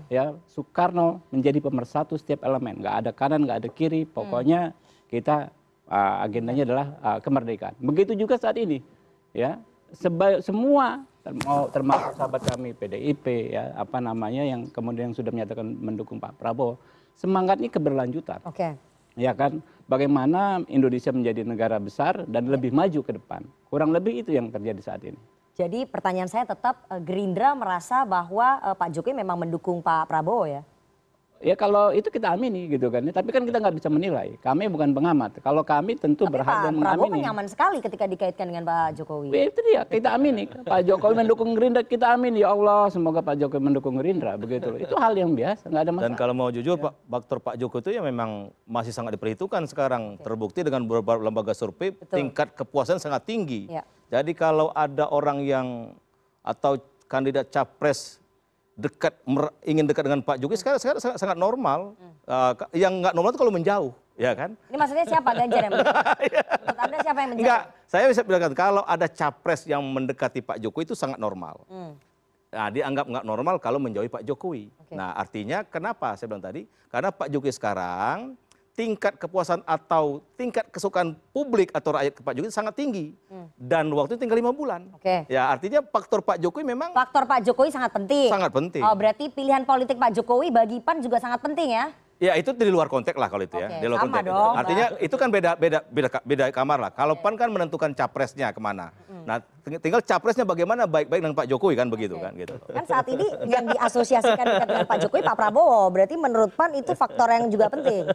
Ya Soekarno menjadi pemersatu setiap elemen. Nggak ada kanan nggak ada kiri. Pokoknya kita uh, agendanya adalah uh, kemerdekaan. Begitu juga saat ini. Ya Seba- semua termo- termasuk sahabat kami PDIP ya apa namanya yang kemudian sudah menyatakan mendukung Pak Prabowo semangatnya keberlanjutan. Oke. ya kan? Bagaimana Indonesia menjadi negara besar dan lebih maju ke depan. Kurang lebih itu yang terjadi saat ini Jadi pertanyaan saya tetap eh, Gerindra merasa bahwa eh, Pak Jokowi memang mendukung Pak Prabowo ya. Ya kalau itu kita amini gitu kan. Tapi kan kita nggak bisa menilai. Kami bukan pengamat. Kalau kami tentu Tapi berhak Pak dan Prabowo kan mengamini. nyaman sekali ketika dikaitkan dengan Pak Jokowi. Ya, itu dia, kita amini. Pak Jokowi mendukung Gerindra, kita amini. Ya Allah, semoga Pak Jokowi mendukung Gerindra. Begitu. Itu hal yang biasa, nggak ada masalah. Dan kalau mau jujur, Pak, faktor Pak Joko itu ya memang masih sangat diperhitungkan sekarang. Terbukti dengan beberapa lembaga survei, tingkat kepuasan sangat tinggi. Ya. Jadi kalau ada orang yang atau kandidat capres dekat ingin dekat dengan Pak Jokowi sekarang, sekarang sangat, sangat normal. Uh, ka- yang nggak normal itu kalau menjauh, ya kan? Ini maksudnya siapa Ganjar yang menjauh? Menurut Anda siapa yang menjauh? Enggak, saya bisa bilang kalau ada capres yang mendekati Pak Jokowi itu sangat normal. Hmm. Nah, dianggap nggak normal kalau menjauhi Pak Jokowi. Nah, artinya kenapa saya bilang tadi? Karena Pak Jokowi sekarang tingkat kepuasan atau tingkat kesukaan publik atau rakyat ke Pak Jokowi sangat tinggi. Hmm. Dan waktu itu tinggal lima bulan. Oke. Ya, artinya faktor Pak Jokowi memang Faktor Pak Jokowi sangat penting. sangat penting. Oh berarti pilihan politik Pak Jokowi bagi PAN juga sangat penting ya? Ya itu di luar konteks lah kalau itu ya. Oke, Di luar konteks. dong, Artinya itu kan beda beda beda beda kamar lah. Kalau PAN kan menentukan capresnya ke mana. Nah ting- tinggal capresnya bagaimana baik-baik dengan Pak Jokowi kan begitu kan gitu. Kan saat ini yang diasosiasikan dengan Pak Jokowi Pak Prabowo. Berarti menurut PAN itu faktor yang juga penting.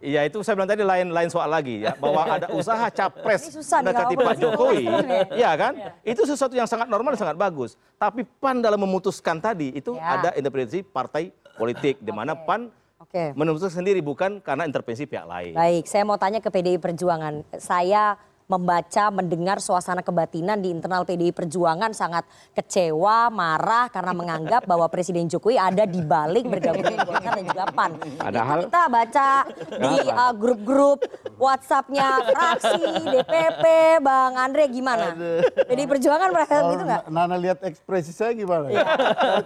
Iya itu saya bilang tadi lain lain soal lagi ya bahwa ada usaha capres mendekati Pak Jokowi, ya kan? Itu sesuatu yang sangat normal dan sangat bagus. Tapi PAN dalam memutuskan tadi itu Ya. ada intervensi partai politik di mana PAN Oke. memutuskan sendiri bukan karena intervensi pihak lain. Baik, saya mau tanya ke PDI Perjuangan. Saya membaca, mendengar suasana kebatinan di internal PDI Perjuangan sangat kecewa, marah karena menganggap bahwa Presiden Jokowi ada di balik bergabung dengan Golkar dan juga PAN. Padahal- Itu kita baca di uh, grup-grup WhatsApp-nya fraksi, DPP, Bang Andre gimana? PDI Perjuangan merasa gitu nggak? Nana lihat ekspresi saya gimana?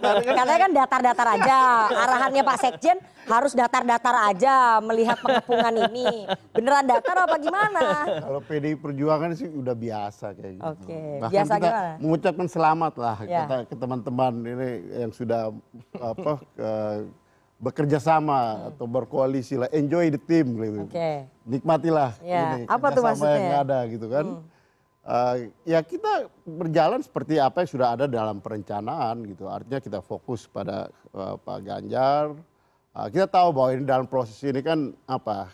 Katanya kan datar-datar aja. Arahannya Pak Sekjen harus datar-datar aja melihat pengepungan ini. Beneran datar apa gimana? Kalau PDI Perjuangan sih udah biasa kayak gitu. Oke, Bahkan biasa kita gimana? mengucapkan selamat lah Ya. kita ke teman-teman ini yang sudah apa eh, bekerja sama atau berkoalisi lah. Enjoy the team gitu. Oke. Nikmatilah Ya, ini apa tuh maksudnya? yang ada gitu kan. Eh, ya kita berjalan seperti apa yang sudah ada dalam perencanaan gitu. Artinya kita fokus pada eh, Pak Ganjar. Eh, kita tahu bahwa ini dalam proses ini kan apa?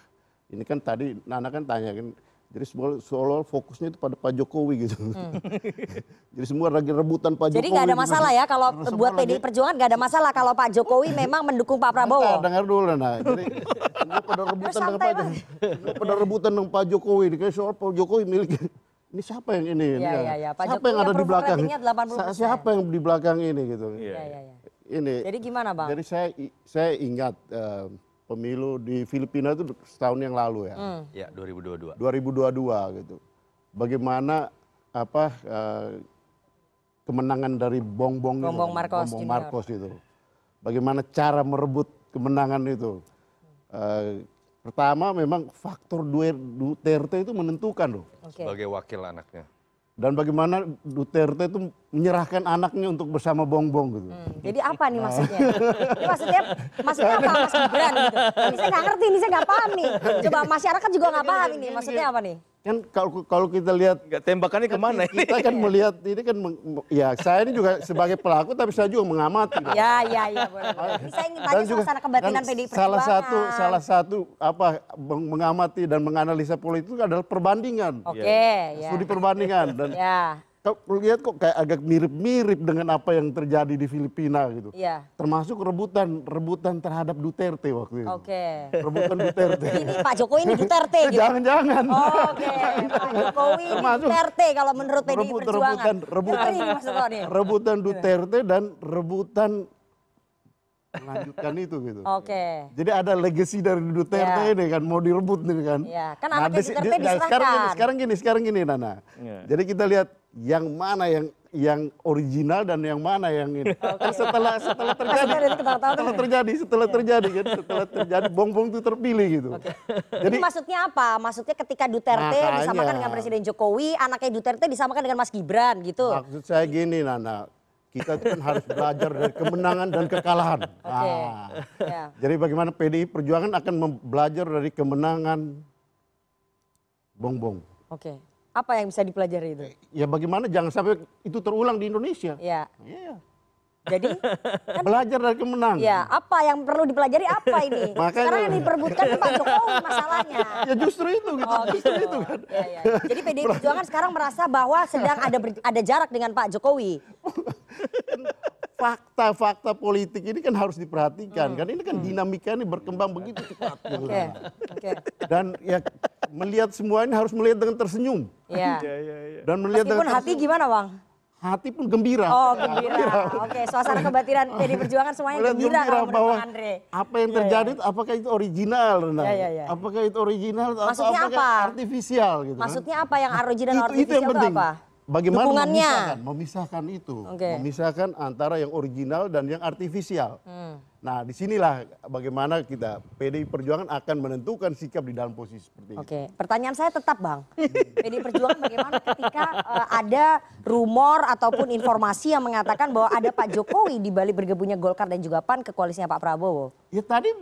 Ini kan tadi Nana kan tanya kan. Jadi semua seolah fokusnya itu pada Pak Jokowi gitu. Jadi semua lagi rebutan Pak Hmm. Jadi Jokowi. nggak ada gitu. masalah ya kalau buat lagi- PDI Perjuangan nggak ada masalah kalau Pak Jokowi memang mendukung Pak Prabowo. Bentar, dengar dulu Nana. Jadi semua pada rebutan dengan Pak Jokowi. Pada rebutan dengan Pak Jokowi. Kayak soal Pak Jokowi milik ini siapa yang ini? Iya, Ini iya, kan? iya. Pak siapa Jokowi yang ada di belakang? ratingnya 80%. Sa- Siapa yang di belakang ini gitu? Iya, iya, iya. Ini. Jadi gimana Bang? Jadi saya saya ingat eh, pemilu di Filipina itu setahun yang lalu ya. Hmm. Ya, 2022. 2022 gitu. Bagaimana apa eh, kemenangan dari Bongbong itu, Bongbong Marcos Bongbong Junior. Marcos itu. Bagaimana cara merebut kemenangan itu. Eh, pertama memang faktor Duterte itu menentukan loh. Oke. Sebagai wakil anaknya. Dan bagaimana Duterte itu menyerahkan anaknya untuk bersama Bongbong gitu. Hmm, Jadi apa nih maksudnya? Ini maksudnya, maksudnya apa Mas Gibran gitu? Ini saya nggak ngerti, ini saya nggak paham nih. Coba masyarakat juga nggak paham ini. Maksudnya apa nih? Kan kalau kalau kita lihat tembakannya ke mana ini? kita kan melihat ini kan ya saya ini juga sebagai pelaku tapi saya juga mengamati. Ya, ya, ya. Boleh, boleh. Saya ingin tanya suasana kebatinan dan PDI Perjuangan. salah satu salah satu apa meng- mengamati dan menganalisa politik itu adalah perbandingan. Oke, ya. Studi perbandingan dan Ya, kau lihat kok kayak agak mirip-mirip dengan apa yang terjadi di Filipina gitu. ya. Termasuk rebutan rebutan terhadap Duterte waktu itu. Oke. Rebutan Duterte. Ini Pak Jokowi ini Duterte gitu. Jangan-jangan. Oh, Oke, Pak Jokowi ini Termasuk Duterte kalau menurut PDI Rebut- Perjuangan. rebutan rebutan rebutan Duterte dan rebutan melanjutkan itu gitu. Oke. Jadi ada legacy dari Duterte Ya. ini kan mau direbut nih kan. Ya, kan anaknya di- Duterte di- nah, sekarang gini, diserahkan. sekarang gini, sekarang gini Nana. Ya. Jadi kita lihat yang mana yang yang original dan yang mana yang ini. Kan setelah setelah terjadi setelah terjadi setelah terjadi kan setelah terjadi bongbong itu terpilih gitu. Jadi maksudnya apa? Maksudnya ketika Duterte Makanya. disamakan dengan Presiden Jokowi, anaknya Duterte disamakan dengan Mas Gibran gitu. Maksud saya gini Nana, kita tuh kan harus belajar dari kemenangan dan kekalahan. Oke. Nah, Ya. Jadi bagaimana PDI Perjuangan akan belajar dari kemenangan bongbong. Oke. Apa yang bisa dipelajari itu? Ya bagaimana jangan sampai itu terulang di Indonesia. Ya. Iya. Jadi Belajar dari kemenangan. ya apa yang perlu dipelajari apa ini? Makanya- Sekarang yang diperbutkan kan Pak Jokowi masalahnya. Ya justru itu gitu. Oh, justru gitu. itu kan. Ya, ya. Jadi PDI Perjuangan sekarang merasa bahwa sedang ada ber- ada jarak dengan Pak Jokowi. Fakta-fakta politik ini kan harus diperhatikan kan. Ini kan dinamika ini berkembang begitu cepat. gitu. Oke. Oke. Dan ya melihat semua ini harus melihat dengan tersenyum. Ya. Dan melihat Meskipun dengan hati gimana, Bang? hati pun gembira. Oh, gembira. Oke, suasana kebatinan PDI Perjuangan semuanya Melihat gembira kalau menurut bahwa Andre. apa yang Iya, terjadi iya. itu apakah itu original Renat? Iya, iya, iya. apakah itu original atau Maksudnya apakah apa? artifisial gitu kan? Maksudnya apa yang original dan itu, itu artificial yang itu penting apa? Bagaimana memisahkan memisahkan itu Oke. memisahkan antara yang original dan yang artifisial Hmm. nah di sinilah bagaimana kita PDI Perjuangan akan menentukan sikap di dalam posisi seperti itu Oke, pertanyaan saya tetap Bang. PDI Perjuangan bagaimana ketika eh, ada rumor ataupun informasi yang mengatakan bahwa ada Pak Jokowi di balik bergabungnya Golkar dan juga PAN ke koalisinya Pak Prabowo? ya tadi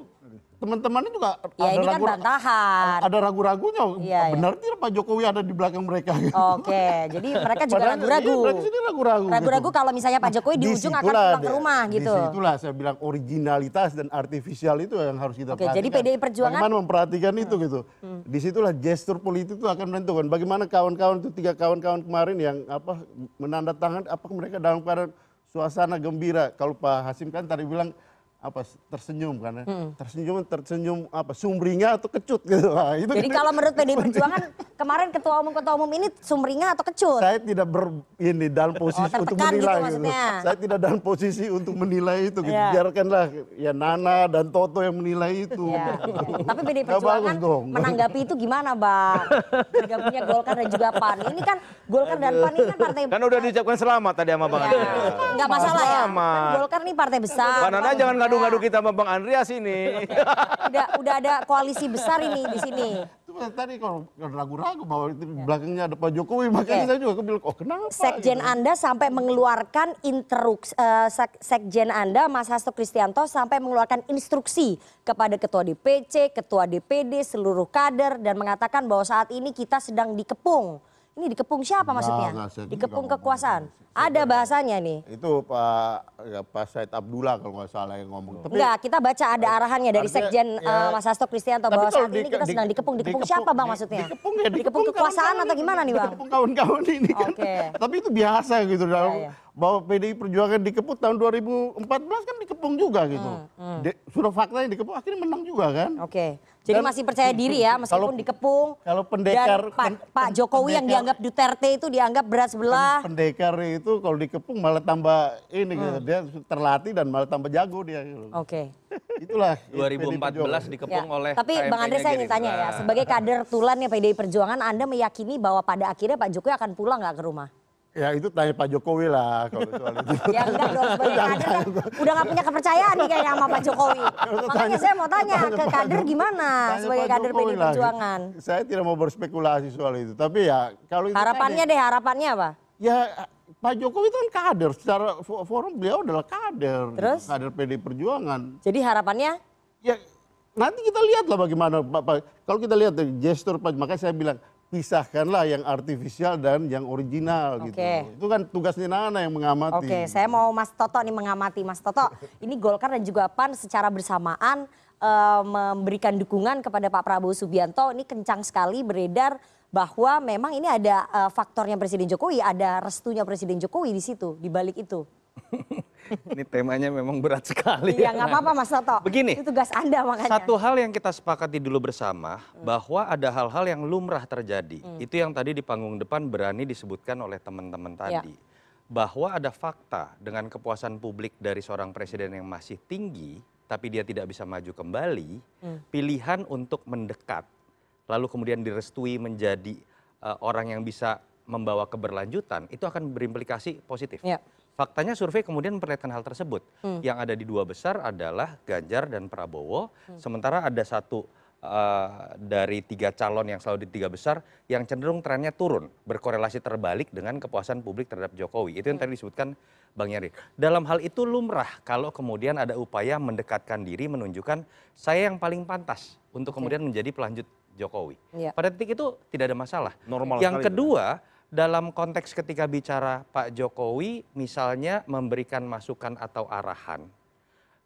teman-temannya juga Ya ini kan ragu- bantahan. ada ragu-ragunya iya. benar tidak Pak Jokowi ada di belakang mereka Oke, jadi mereka juga ragu-ragu. iya, mereka sini ragu-ragu gitu. Ragu-ragu kalau misalnya Pak Jokowi di ujung akan pulang ke rumah gitu. Di situlah saya bilang originalitas dan artifisial itu yang harus kita Oke, perhatikan. jadi PDI Perjuangan- Bagaimana memperhatikan itu gitu. Hmm. Di situlah gestur politik itu akan menentukan. Bagaimana kawan-kawan itu tiga kawan-kawan kemarin yang apa menandatangan apakah mereka dalam keadaan suasana gembira. Kalau Pak Hasim kan tadi bilang apa tersenyum kan ya. Hmm. Tersenyum tersenyum apa sumringah atau kecut gitu. Nah, itu Jadi kalau menurut PDI Perjuangan kemarin ketua umum ketua umum ini sumringah atau kecut? saya tidak ber ini dalam posisi untuk tertekan gitu menilai gitu. maksudnya. Saya tidak dalam posisi untuk menilai itu gitu. Iya. Biarkanlah ya Nana dan Toto yang menilai itu. Ya, ya. Tapi PDI Nggak Perjuangan bagus dong. menanggapi itu gimana, Bang? Bergabungnya Golkar dan juga PAN. Ini kan Golkar dan PAN ini kan partai Kan udah diucapkan selamat tadi sama Bang Andreas. nggak masalah ya. Kan Selamat. Golkar nih partai besar. Bang Nana jangan ngadu-ngadu kita sama Bang Andreas ini. Udah udah ada koalisi besar ini di sini. Tadi kalau kalau ragu-ragu bahwa itu belakangnya ada Pak Jokowi, makanya Oke. saya juga bilang, oh kenapa? Sekjen gitu. Anda sampai mengeluarkan instruksi, eh, sek- Sekjen Anda Mas Hasto Kristianto sampai mengeluarkan instruksi kepada Ketua DPC, Ketua DPD, seluruh kader dan mengatakan bahwa saat ini kita sedang dikepung. Ini dikepung siapa maksudnya? saya Dikepung kekuasaan. Ada bahasanya nih. Itu Pak ya, Pak Said Abdullah kalau nggak salah yang ngomong. Tapi Enggak, kita baca ada arahannya dari Artinya, Sekjen ya, eh, Mas Hasto Kristianto bahwa saat ini di- kita di- sedang dikepung. Dikepung dikepung- siapa Bang di- maksudnya? dikepung ya, Dikepung dikepung kekuasaan atau gimana nih Bang? dikepung kawan-kawan ini kan. Tapi itu biasa gitu dalam Iya, iya. bahwa PDI Perjuangan dikepung tahun 2014 kan dikepung juga gitu. Hmm, De- sudah faktanya dikepung akhirnya menang juga kan. Oke. Jadi masih percaya diri ya meskipun Kalau- dikepung. Kalau pendekar Dan Pak, Pak Jokowi yang dianggap Duterte itu dianggap berat sebelah. pendekar itu kalau dikepung malah tambah ini Hmm. gitu. Dia terlatih dan malah tambah jago dia. gitu. Oke. Itulah 2014 Ya, dikepung oleh Tapi Bang Andre saya ingin tanya ya, Gerindra. sebagai kader tulannya PDI Perjuangan, Anda meyakini bahwa pada akhirnya Pak Jokowi akan pulang nggak ke rumah? Ya itu tanya Pak Jokowi lah kalau soal itu. Ya enggak dong, sebagai kader kan udah nggak punya kepercayaan nih kayaknya sama Pak Jokowi. Makanya saya mau tanya ke kader gimana Tanya sebagai Pak kader Jokowi PDI lah. Perjuangan. Saya tidak mau berspekulasi soal itu, tapi ya kalau itu Harapannya tadi- deh, harapannya apa? ya Pak Jokowi itu kan kader, secara fo- forum beliau adalah kader, Terus? kader PDI Perjuangan. Jadi harapannya? Ya nanti kita lihatlah bagaimana Pak. Pak- Kalau kita lihat dari gestur Pak, makanya saya bilang pisahkanlah yang artifisial dan yang original gitu. Oke. Itu kan tugasnya Nana yang mengamati. Oke, saya mau Mas Toto nih mengamati. Mas Toto, ini Golkar dan juga PAN secara bersamaan eh, memberikan dukungan kepada Pak Prabowo Subianto. Ini kencang sekali beredar bahwa memang ini ada eh, faktornya Presiden Jokowi, ada restunya Presiden Jokowi di situ, di balik itu. Ini temanya memang berat sekali. Iya, nggak apa-apa Mas Toto. Begini, Itu tugas Anda makanya. Satu hal yang kita sepakati dulu bersama bahwa ada hal-hal yang lumrah terjadi. Hmm. Itu yang tadi di panggung depan berani disebutkan oleh teman-teman Ya. tadi. Bahwa ada fakta dengan kepuasan publik dari seorang presiden yang masih tinggi tapi dia tidak bisa maju kembali, Hmm. pilihan untuk mendekat lalu kemudian direstui menjadi eh, orang yang bisa membawa keberlanjutan itu akan berimplikasi positif. Ya. Faktanya survei kemudian memperlihatkan hal tersebut. Hmm. Yang ada di dua besar adalah Ganjar dan Prabowo. Hmm. Sementara ada satu uh, dari tiga calon yang selalu di tiga besar yang cenderung trennya turun, berkorelasi terbalik dengan kepuasan publik terhadap Jokowi. Itu yang tadi disebutkan Bang Yari. Dalam hal itu lumrah kalau kemudian ada upaya mendekatkan diri, menunjukkan saya yang paling pantas untuk kemudian menjadi pelanjut Jokowi. Iya. Pada titik itu tidak ada masalah. Normal Yang sekali itu. Dalam konteks ketika bicara Pak Jokowi misalnya memberikan masukan atau arahan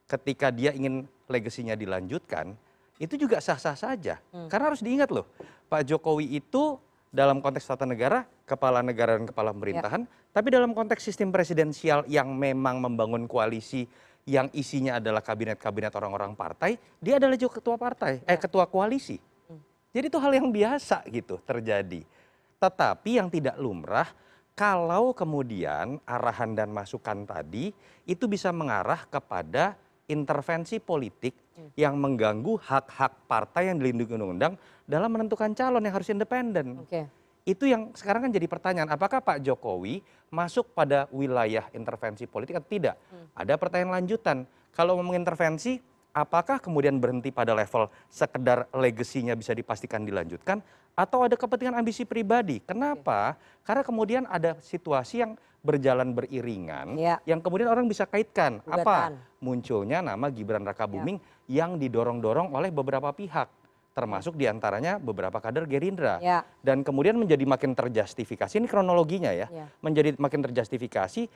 ketika dia ingin legasinya dilanjutkan, itu juga sah-sah saja. Hmm. Karena harus diingat loh, Pak Jokowi itu dalam konteks tata negara, kepala negara dan kepala pemerintahan, tapi dalam konteks sistem presidensial yang memang membangun koalisi yang isinya adalah kabinet-kabinet orang-orang partai, dia adalah juga ketua partai, eh ketua koalisi. Jadi itu hal yang biasa gitu terjadi. Tetapi yang tidak lumrah kalau kemudian arahan dan masukan tadi itu bisa mengarah kepada intervensi politik yang mengganggu hak-hak partai yang dilindungi undang-undang dalam menentukan calon yang harus independen. Oke. Itu yang sekarang kan jadi pertanyaan, apakah Pak Jokowi masuk pada wilayah intervensi politik atau tidak? Ada pertanyaan lanjutan. Kalau mau mengintervensi, apakah kemudian berhenti pada level sekedar legasinya bisa dipastikan dilanjutkan atau ada kepentingan ambisi pribadi? Kenapa? Karena kemudian ada situasi yang berjalan beriringan Ya. yang kemudian orang bisa kaitkan apa Gugatan. munculnya nama Gibran Rakabuming yang didorong-dorong oleh beberapa pihak termasuk di antaranya beberapa kader Gerindra Ya. dan kemudian menjadi makin terjustifikasi ini kronologinya ya Ya. menjadi makin terjustifikasi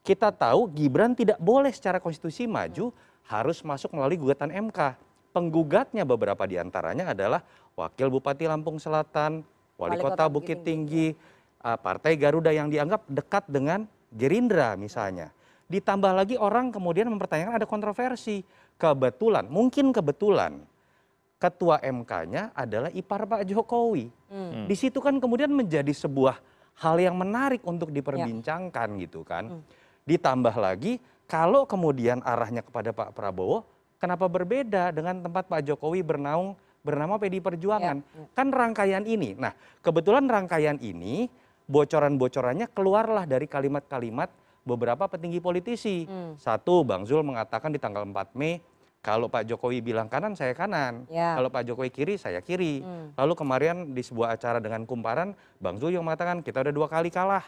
kita tahu Gibran tidak boleh secara konstitusi maju harus masuk melalui gugatan MK penggugatnya beberapa di antaranya adalah wakil Bupati Lampung Selatan wali, Wali kota, Kota Bukit Bukit Tinggi, uh, partai Garuda yang dianggap dekat dengan Gerindra misalnya Ditambah lagi orang kemudian mempertanyakan ada kontroversi. Kebetulan, mungkin kebetulan ketua MK-nya adalah ipar Pak Jokowi. Hmm. Di situ kan kemudian menjadi sebuah hal yang menarik untuk diperbincangkan gitu kan. Ditambah lagi kalau kemudian arahnya kepada Pak Prabowo, kenapa berbeda dengan tempat Pak Jokowi bernaung bernama PD Perjuangan? Kan rangkaian ini. Nah, kebetulan rangkaian ini bocoran-bocorannya keluarlah dari kalimat-kalimat beberapa petinggi politisi. Satu, Bang Zul mengatakan di tanggal 4 Mei kalau Pak Jokowi bilang kanan, saya kanan. Ya. Kalau Pak Jokowi kiri, saya kiri. Hmm. Lalu kemarin di sebuah acara dengan kumparan, Bang Zul yang mengatakan kita udah dua kali kalah.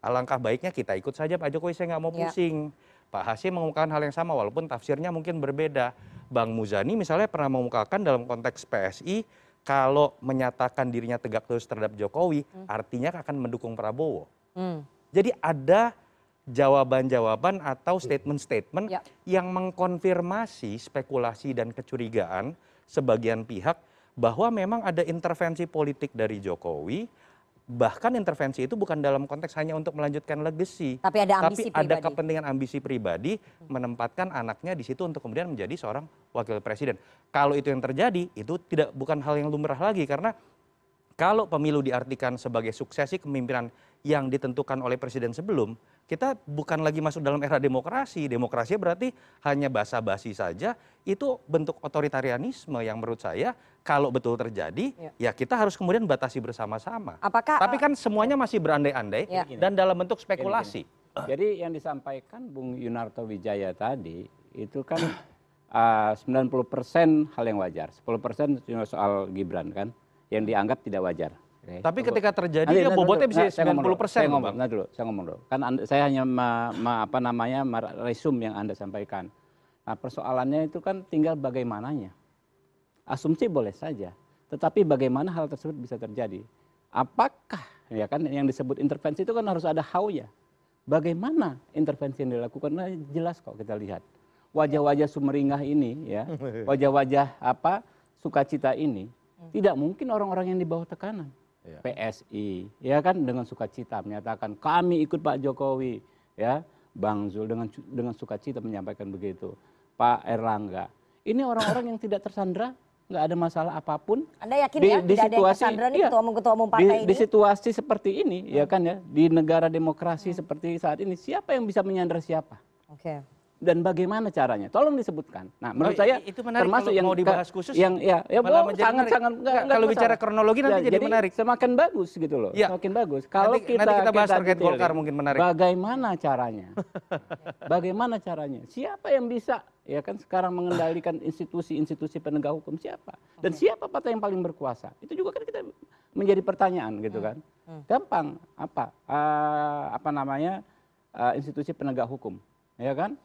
Alangkah baiknya kita ikut saja Pak Jokowi, saya nggak mau Ya. Pak Hasim mengungkapkan hal yang sama walaupun tafsirnya mungkin berbeda. Bang Muzani misalnya pernah mengungkapkan dalam konteks PSI kalau menyatakan dirinya tegak lurus terhadap Jokowi artinya akan mendukung Prabowo. Hmm. Jadi ada jawaban-jawaban atau statement-statement yang mengkonfirmasi spekulasi dan kecurigaan sebagian pihak bahwa memang ada intervensi politik dari Jokowi bahkan intervensi itu bukan dalam konteks hanya untuk melanjutkan legacy Tapi ada ambisi tapi ada pribadi. kepentingan ambisi pribadi menempatkan anaknya di situ untuk kemudian menjadi seorang wakil presiden. Kalau itu yang terjadi itu tidak bukan hal yang lumrah lagi. Karena kalau pemilu diartikan sebagai suksesi kepemimpinan yang ditentukan oleh presiden sebelum, kita bukan lagi masuk dalam era demokrasi. Demokrasi berarti hanya basa-basi saja. Itu bentuk otoritarianisme yang menurut saya kalau betul terjadi, ya, kita harus kemudian batasi bersama-sama. Apakah Tapi eh, kan semuanya masih berandai-andai Ya. dan dalam bentuk spekulasi. Jadi yang disampaikan Bung Yunarto Wijaya tadi itu kan ah, 90% hal yang wajar, 10% cuma soal Gibran kan yang dianggap tidak wajar. Tapi ketika terjadi, Nanti, ya bobotnya bisa Nah, saya ngomong dulu. 90% Saya loh, ngomong, Bang. nanti dulu, saya ngomong dulu. Kan anda- saya hanya ma- ma- apa namanya ma- resum yang Anda sampaikan. Nah, persoalannya itu kan tinggal bagaimananya. Asumsi boleh saja, tetapi bagaimana hal tersebut bisa terjadi? Apakah ya kan yang disebut intervensi itu kan harus ada how ya. Bagaimana intervensi yang dilakukan? Nah, jelas kok kita lihat. Wajah-wajah sumeringah ini ya, wajah-wajah apa sukacita ini tidak mungkin orang-orang yang di bawah tekanan. PSI ya kan? Dengan sukacita menyatakan kami ikut Pak Jokowi. Ya Bang Zul dengan dengan sukacita menyampaikan begitu. Pak Erlangga ini orang-orang yang tidak tersandra nggak ada masalah apa pun. Anda yakin ya tidak ada yang tersandra nih iya, ketua umum ketua umum di, partai di ini? Hmm. situasi seperti ini ya kan ya? Di negara demokrasi seperti saat ini siapa yang bisa menyandra siapa? Oke. Dan bagaimana caranya? Tolong disebutkan. Nah, menurut Oh, saya itu menarik termasuk kalau yang mau dibahas khusus, yang ya ya malah sangat menarik. sangat Nggak, kalau bicara kronologi nanti jadi menarik. Semakin bagus gitu loh. Ya. Semakin bagus. Kalau Nanti- kita nanti kita bahas terkait detailin, Golkar mungkin menarik. Bagaimana caranya? bagaimana caranya? Siapa yang bisa ya kan sekarang mengendalikan institusi-institusi penegak hukum siapa? Dan siapa partai yang paling berkuasa? Itu juga kan kita menjadi pertanyaan gitu kan. Gampang apa? Ah, apa namanya? ah, institusi penegak hukum, ya kan?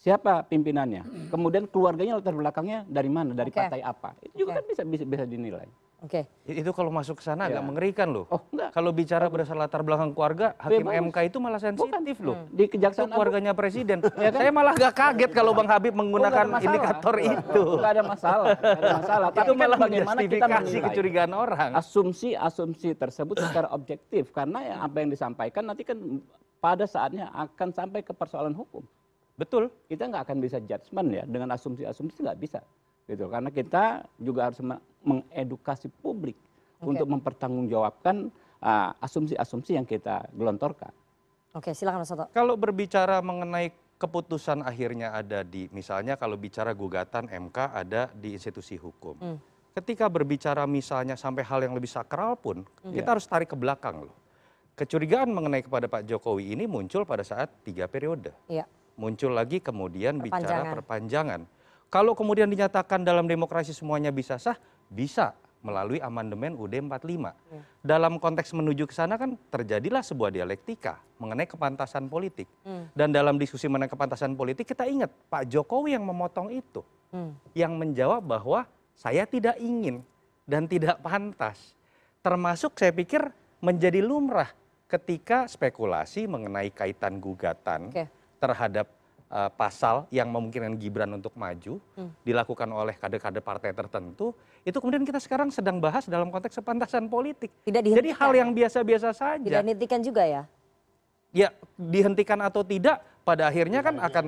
Siapa pimpinannya? Kemudian keluarganya latar belakangnya dari mana? Dari partai apa? Itu juga kan bisa bisa bisa dinilai. Oke. Itu kalau masuk ke sana Ya. agak mengerikan loh. Oh, enggak. Kalau bicara berdasar latar belakang keluarga, hakim. MK itu malah sensitif loh. Di Itu Kejaksaan keluarganya presiden. Ya kan? Saya malah gak kaget kalau Bang Habib menggunakan Oh, masalah. indikator itu. Nggak ada masalah, masalah. Itu Tapi kan malah bagaimana kita menilai kecurigaan orang. asumsi-asumsi tersebut secara objektif karena yang apa yang disampaikan nanti kan pada saatnya akan sampai ke persoalan hukum. Betul. Kita nggak akan bisa judgement ya dengan asumsi-asumsi nggak bisa gitu karena kita juga harus me- mengedukasi publik untuk mempertanggungjawabkan ah, asumsi-asumsi yang kita gelontorkan. Oke, silakan Mas Soto. Kalau berbicara mengenai keputusan akhirnya ada di, misalnya kalau bicara gugatan MK ada di institusi hukum. Hmm. Ketika berbicara misalnya sampai hal yang lebih sakral pun, Hmm. kita harus tarik ke belakang loh. Kecurigaan mengenai kepada Pak Jokowi ini muncul pada saat tiga periode. Muncul lagi kemudian bicara Perpanjangan. Kalau kemudian dinyatakan dalam demokrasi semuanya bisa sah, bisa melalui amandemen UD 45. Ya. Dalam konteks menuju ke sana kan terjadilah sebuah dialektika mengenai kepantasan politik. Hmm. Dan dalam diskusi mengenai kepantasan politik kita ingat Pak Jokowi yang memotong itu. Hmm. Yang menjawab bahwa saya tidak ingin dan tidak pantas. Termasuk saya pikir menjadi lumrah ketika spekulasi mengenai kaitan gugatan Oke. Terhadap uh, pasal yang memungkinkan Gibran untuk maju Hmm. dilakukan oleh kader-kader partai tertentu itu kemudian kita sekarang sedang bahas dalam konteks kepantasan politik. Tidak Jadi dihentikan. hal yang biasa-biasa saja. Tidak dihentikan juga ya? Ya dihentikan atau tidak pada akhirnya kan akan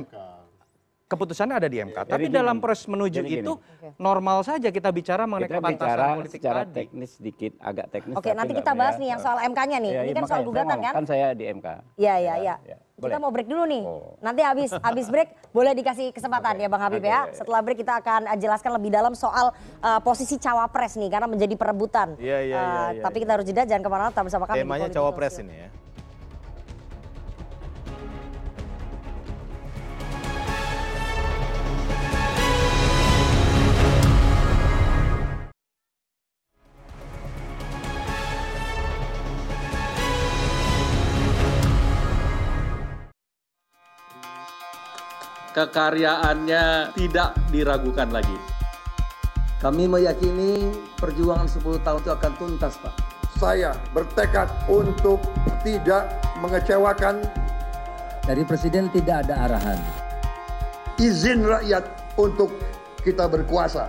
keputusannya ada di MK. Tapi Jadi dalam gini, proses menuju gini. itu normal saja kita bicara mengenai Kita kepantasan bicara politik secara tadi. teknis sedikit, agak teknis. Oke, nanti kita bahas ya. nih yang soal MK-nya nih. Iya, Ini iya, kan soal gugatan kan? Kan saya di MK. Iya, iya, iya. Kita Boleh. mau break dulu nih. Nanti habis habis break boleh dikasih kesempatan ya Bang Habib Oke, ya. iya. Setelah break kita akan jelaskan lebih dalam soal eh, posisi cawapres nih karena menjadi perebutan. Iya, iya, iya, Eh, Tapi kita harus jeda jangan ke mana-mana tetap bersama kami. Temanya cawapres ini ya. Kekaryaannya tidak diragukan lagi. Kami meyakini perjuangan 10 tahun itu akan tuntas, Pak. Saya bertekad untuk tidak mengecewakan Dari Presiden tidak ada arahan. izin rakyat untuk kita berkuasa.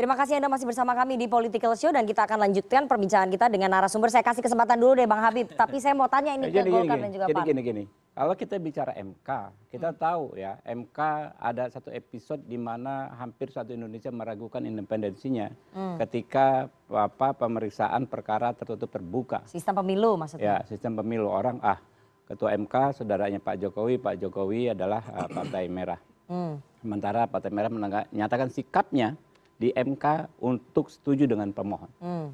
Terima kasih Anda masih bersama kami di Political Show dan kita akan lanjutkan perbincangan kita dengan narasumber. Saya kasih kesempatan dulu deh Bang Habib. Tapi saya mau tanya ini ke jadi gini, Golkar gini, dan juga jadi PAN. gini gini. Kalau kita bicara MK, kita tahu ya MK ada satu episode di mana hampir satu Indonesia meragukan independensinya Hmm. ketika apa pemeriksaan perkara tertutup terbuka. Sistem pemilu maksudnya. Ya, sistem pemilu orang ah ketua MK saudaranya Pak Jokowi, Pak Jokowi adalah ah, Partai Merah. Hmm. Sementara Partai Merah menyatakan sikapnya di MK untuk setuju dengan pemohon. Hmm.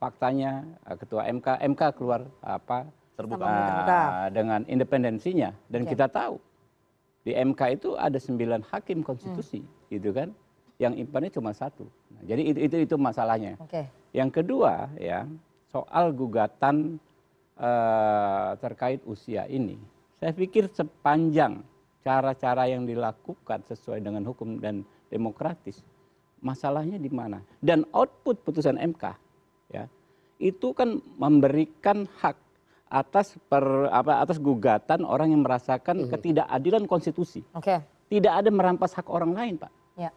Faktanya eh, ketua MK MK keluar apa Terbuka. ah, Terbuka. dengan independensinya dan kita tahu di MK itu ada sembilan hakim konstitusi gitu kan yang impannya cuma satu. Nah, jadi itu, itu itu masalahnya. Oke. Yang kedua ya soal gugatan eh, terkait usia ini, saya pikir sepanjang cara-cara yang dilakukan sesuai dengan hukum dan demokratis, masalahnya di mana? Dan output putusan MK, ya itu kan memberikan hak atas per, apa, atas gugatan orang yang merasakan ketidakadilan konstitusi. Oke. Tidak ada merampas hak orang lain, Pak. Ya.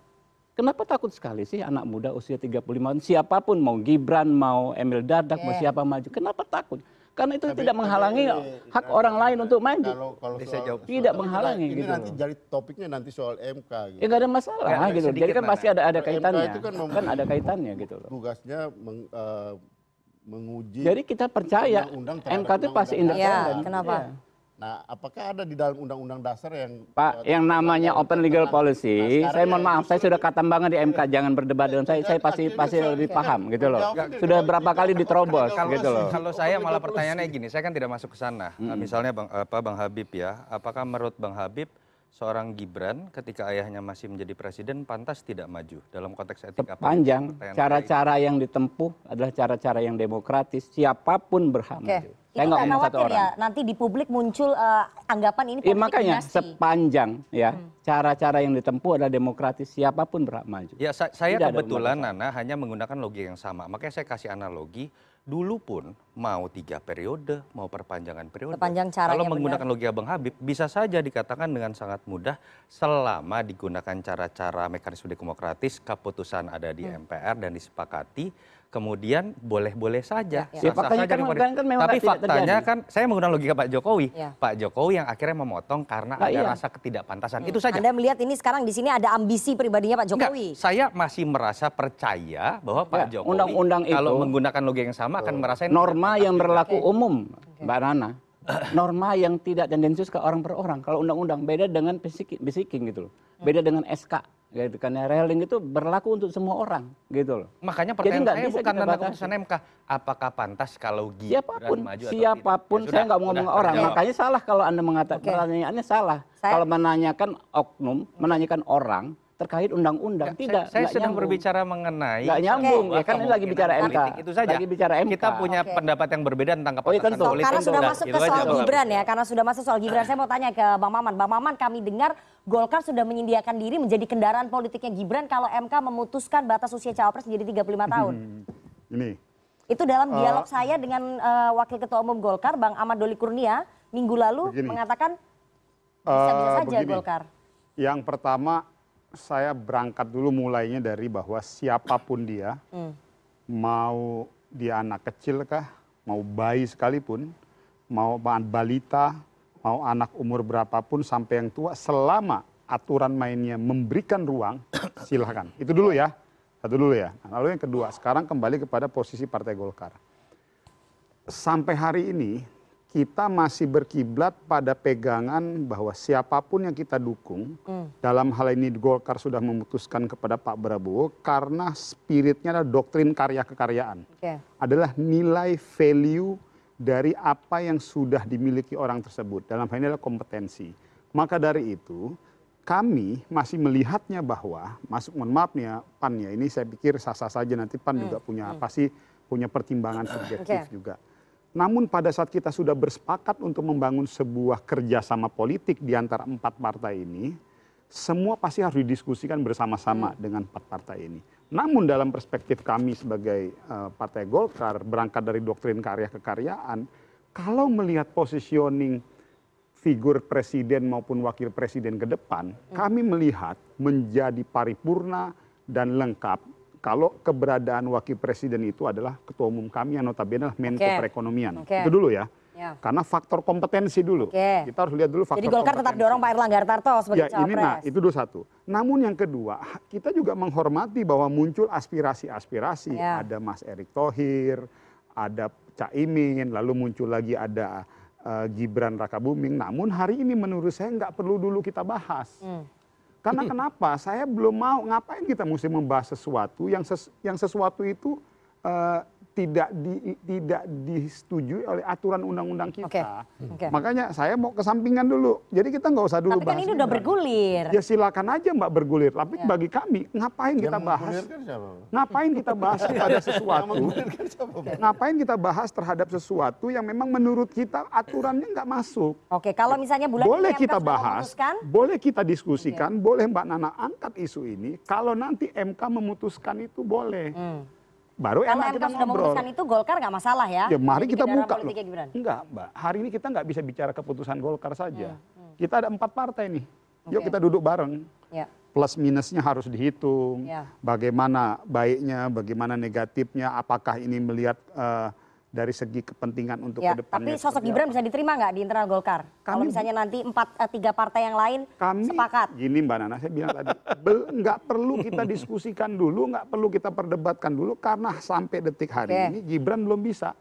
Kenapa takut sekali sih anak muda usia 35 tahun siapa pun mau Gibran mau Emil Dardak mau Oke. siapa maju kenapa takut karena itu tidak menghalangi hak orang lain untuk maju Kalau kalau soal, tidak soal- menghalangi ini gitu nanti jadi topiknya nanti soal MK gitu. ya nggak ada masalah Ya, gitu jadi kan pasti ada ada MK kaitannya itu kan kan ada kaitannya gitu loh Tugasnya meng- eh, menguji jadi kita percaya undang-undang terhadap MK itu pasti undang-undang Ya, independen kenapa? Iya. Nah, apakah ada di dalam undang-undang dasar yang Pak, yang namanya open legal policy, Nah, saya mohon maaf, saya sudah katam banget di MK, jangan berdebat dengan saya, saya pasti pasti lebih paham gitu loh. Sudah berapa kali diterobos gitu loh. kalau saya malah pertanyaannya gini, saya kan tidak masuk ke sana. Nah, Misalnya bang, apa Bang Habib ya, apakah menurut Bang Habib seorang Gibran ketika ayahnya masih menjadi presiden pantas tidak maju dalam konteks etika? politik? Panjang, cara-cara yang ditempuh adalah cara-cara yang demokratis, siapa pun berhak Oke. maju. Itu Saya nggak nggak ngomong satu khawatir orang. ya nanti di publik muncul eh, anggapan ini Iya politik makanya dinasti. sepanjang ya Hmm. cara-cara yang ditempuh adalah demokratis, siapa pun berhak maju. Ya, sa- saya kebetulan. Nana hanya menggunakan logika yang sama. Makanya saya kasih analogi, dulu pun mau tiga periode, mau perpanjangan periode. Sepanjang caranya Kalau benar. menggunakan logika Bang Habib, bisa saja dikatakan dengan sangat mudah selama digunakan cara-cara mekanisme demokratis, keputusan ada di Hmm. MPR dan disepakati, kemudian boleh-boleh saja. Ya, ya. Faktanya saja kan- kan- kan memang Tapi faktanya terjadi. kan, saya menggunakan logika Pak Jokowi. Ya. Pak Jokowi yang akhirnya memotong karena Lah, ada iya. rasa ketidakpantasan. Hmm. Itu saja. Anda melihat ini sekarang di sini ada ambisi pribadinya Pak Enggak, Jokowi. saya masih merasa percaya bahwa Pak Ya, Jokowi undang-undang kalau itu- menggunakan logika yang sama akan merasa norma yang pantas berlaku juga. umum, Mbak Nana. Norma yang tidak tendensius ke orang per orang. Kalau undang-undang beda dengan bisiking, bisiking gitu loh. Beda dengan SK. Gitu. Karena railing itu berlaku untuk semua orang gitu loh. Makanya Jadi pertanyaan nggak saya bisa bukan tentang keputusan MK. Apakah pantas kalau Gibran Siapa pun, maju atau siapa pun, tidak? Ya saya nggak mau ngomong orang. terjawab. Makanya salah kalau anda mengatakan Oke. pertanyaannya salah. Saya- Kalau menanyakan oknum, menanyakan orang terkait undang-undang, tidak. saya, sedang nyambung. berbicara mengenai Nggak nyambung, ya kan ini lagi bicara MK. Itu saja. Lagi bicara MK. Kita punya Oke. pendapat yang berbeda tentang Oh, iya, tentu. politik. Karena sudah Udah, masuk ke aja. soal Gibran ya, karena sudah masuk soal Gibran, saya mau tanya ke Bang Maman. Bang Maman, kami dengar Golkar sudah menyediakan diri menjadi kendaraan politiknya Gibran kalau MK memutuskan batas usia cawapres menjadi 35 tahun. Ini Itu dalam Eh, dialog saya dengan eh, Wakil Ketua Umum Golkar, Bang Ahmad Doli Kurnia, minggu lalu Begini. mengatakan bisa-bisa Eh, saja begini. Golkar. Yang pertama saya berangkat dulu mulainya dari bahwa siapa pun dia Hmm. mau dia anak kecil kah, mau bayi sekalipun, mau balita, mau anak umur berapapun sampai yang tua, selama aturan mainnya memberikan ruang, silahkan. Itu dulu ya, satu dulu ya. Nah, lalu yang kedua, sekarang kembali kepada posisi Partai Golkar. Sampai hari ini, kita masih berkiblat pada pegangan bahwa siapa pun yang kita dukung, Hmm. dalam hal ini Golkar sudah memutuskan kepada Pak Prabowo karena spiritnya adalah doktrin karya kekaryaan. Adalah nilai value dari apa yang sudah dimiliki orang tersebut. Dalam hal ini adalah kompetensi. Maka dari itu, kami masih melihatnya bahwa, masuk mohon maaf nih ya, PAN ya, ini saya pikir sah-sah saja nanti PAN juga punya, pasti punya pertimbangan subjektif juga. Namun pada saat kita sudah bersepakat untuk membangun sebuah kerjasama politik di antara empat partai ini, semua pasti harus didiskusikan bersama-sama dengan empat partai ini. Namun dalam perspektif kami sebagai eh, partai Golkar, berangkat dari doktrin karya kekaryaan, kalau melihat positioning figur presiden maupun wakil presiden ke depan, kami melihat menjadi paripurna dan lengkap kalau keberadaan wakil presiden itu adalah ketua umum kami yang notabene adalah Menko Oke. Perekonomian. Oke. Itu dulu ya. Ya. Karena faktor kompetensi dulu. Oke. Kita harus lihat dulu faktor Jadi Golkar tetap kompetensi. dorong Pak Erlangga Hartarto sebagai Ya ini nah cawapres. itu dulu satu. Namun yang kedua kita juga menghormati bahwa muncul aspirasi-aspirasi. Ya. Ada Mas Erick Thohir, ada Cak Imin, lalu muncul lagi ada eh, Gibran Rakabuming. Namun hari ini menurut saya nggak perlu dulu kita bahas. Hmm. Karena kenapa? Saya belum mau ngapain kita mesti membahas sesuatu yang ses- yang sesuatu itu eh, tidak di, tidak disetujui oleh aturan undang-undang kita. Oke. Makanya saya mau kesampingan dulu. Jadi kita nggak usah dulu Tapi kan bahas ini udah bergulir. Ya silakan aja Mbak bergulir. Tapi bagi kami ngapain kita bahas? Ngapain kita bahas pada sesuatu? Ngapain kita bahas terhadap sesuatu yang memang menurut kita aturannya nggak masuk? Oke, kalau misalnya bulan boleh ini MK kita sudah bahas, memutuskan, boleh kita diskusikan, boleh Mbak Nana angkat isu ini. Kalau nanti MK memutuskan itu boleh. Baru Hmm. kalau enak MK kita sudah ngobrol. memutuskan itu Golkar nggak masalah ya? Ya mari kita buka loh. Enggak, Mbak. Hari ini kita nggak bisa bicara keputusan Golkar saja. Hmm, Kita ada empat partai nih. Yuk Oke. kita duduk bareng. Ya. Plus minusnya harus dihitung. Ya. Bagaimana baiknya, bagaimana negatifnya. Apakah ini melihat eh, dari segi kepentingan untuk Ya, ke depannya. tapi sosok Gibran bisa diterima nggak di internal Golkar? Kalau Kami- misalnya nanti empat eh, tiga partai yang lain Kami sepakat. gini Mbak Nana, saya bilang tadi, nggak perlu kita diskusikan dulu, nggak perlu kita perdebatkan dulu karena sampai detik hari Oke. ini Gibran belum bisa.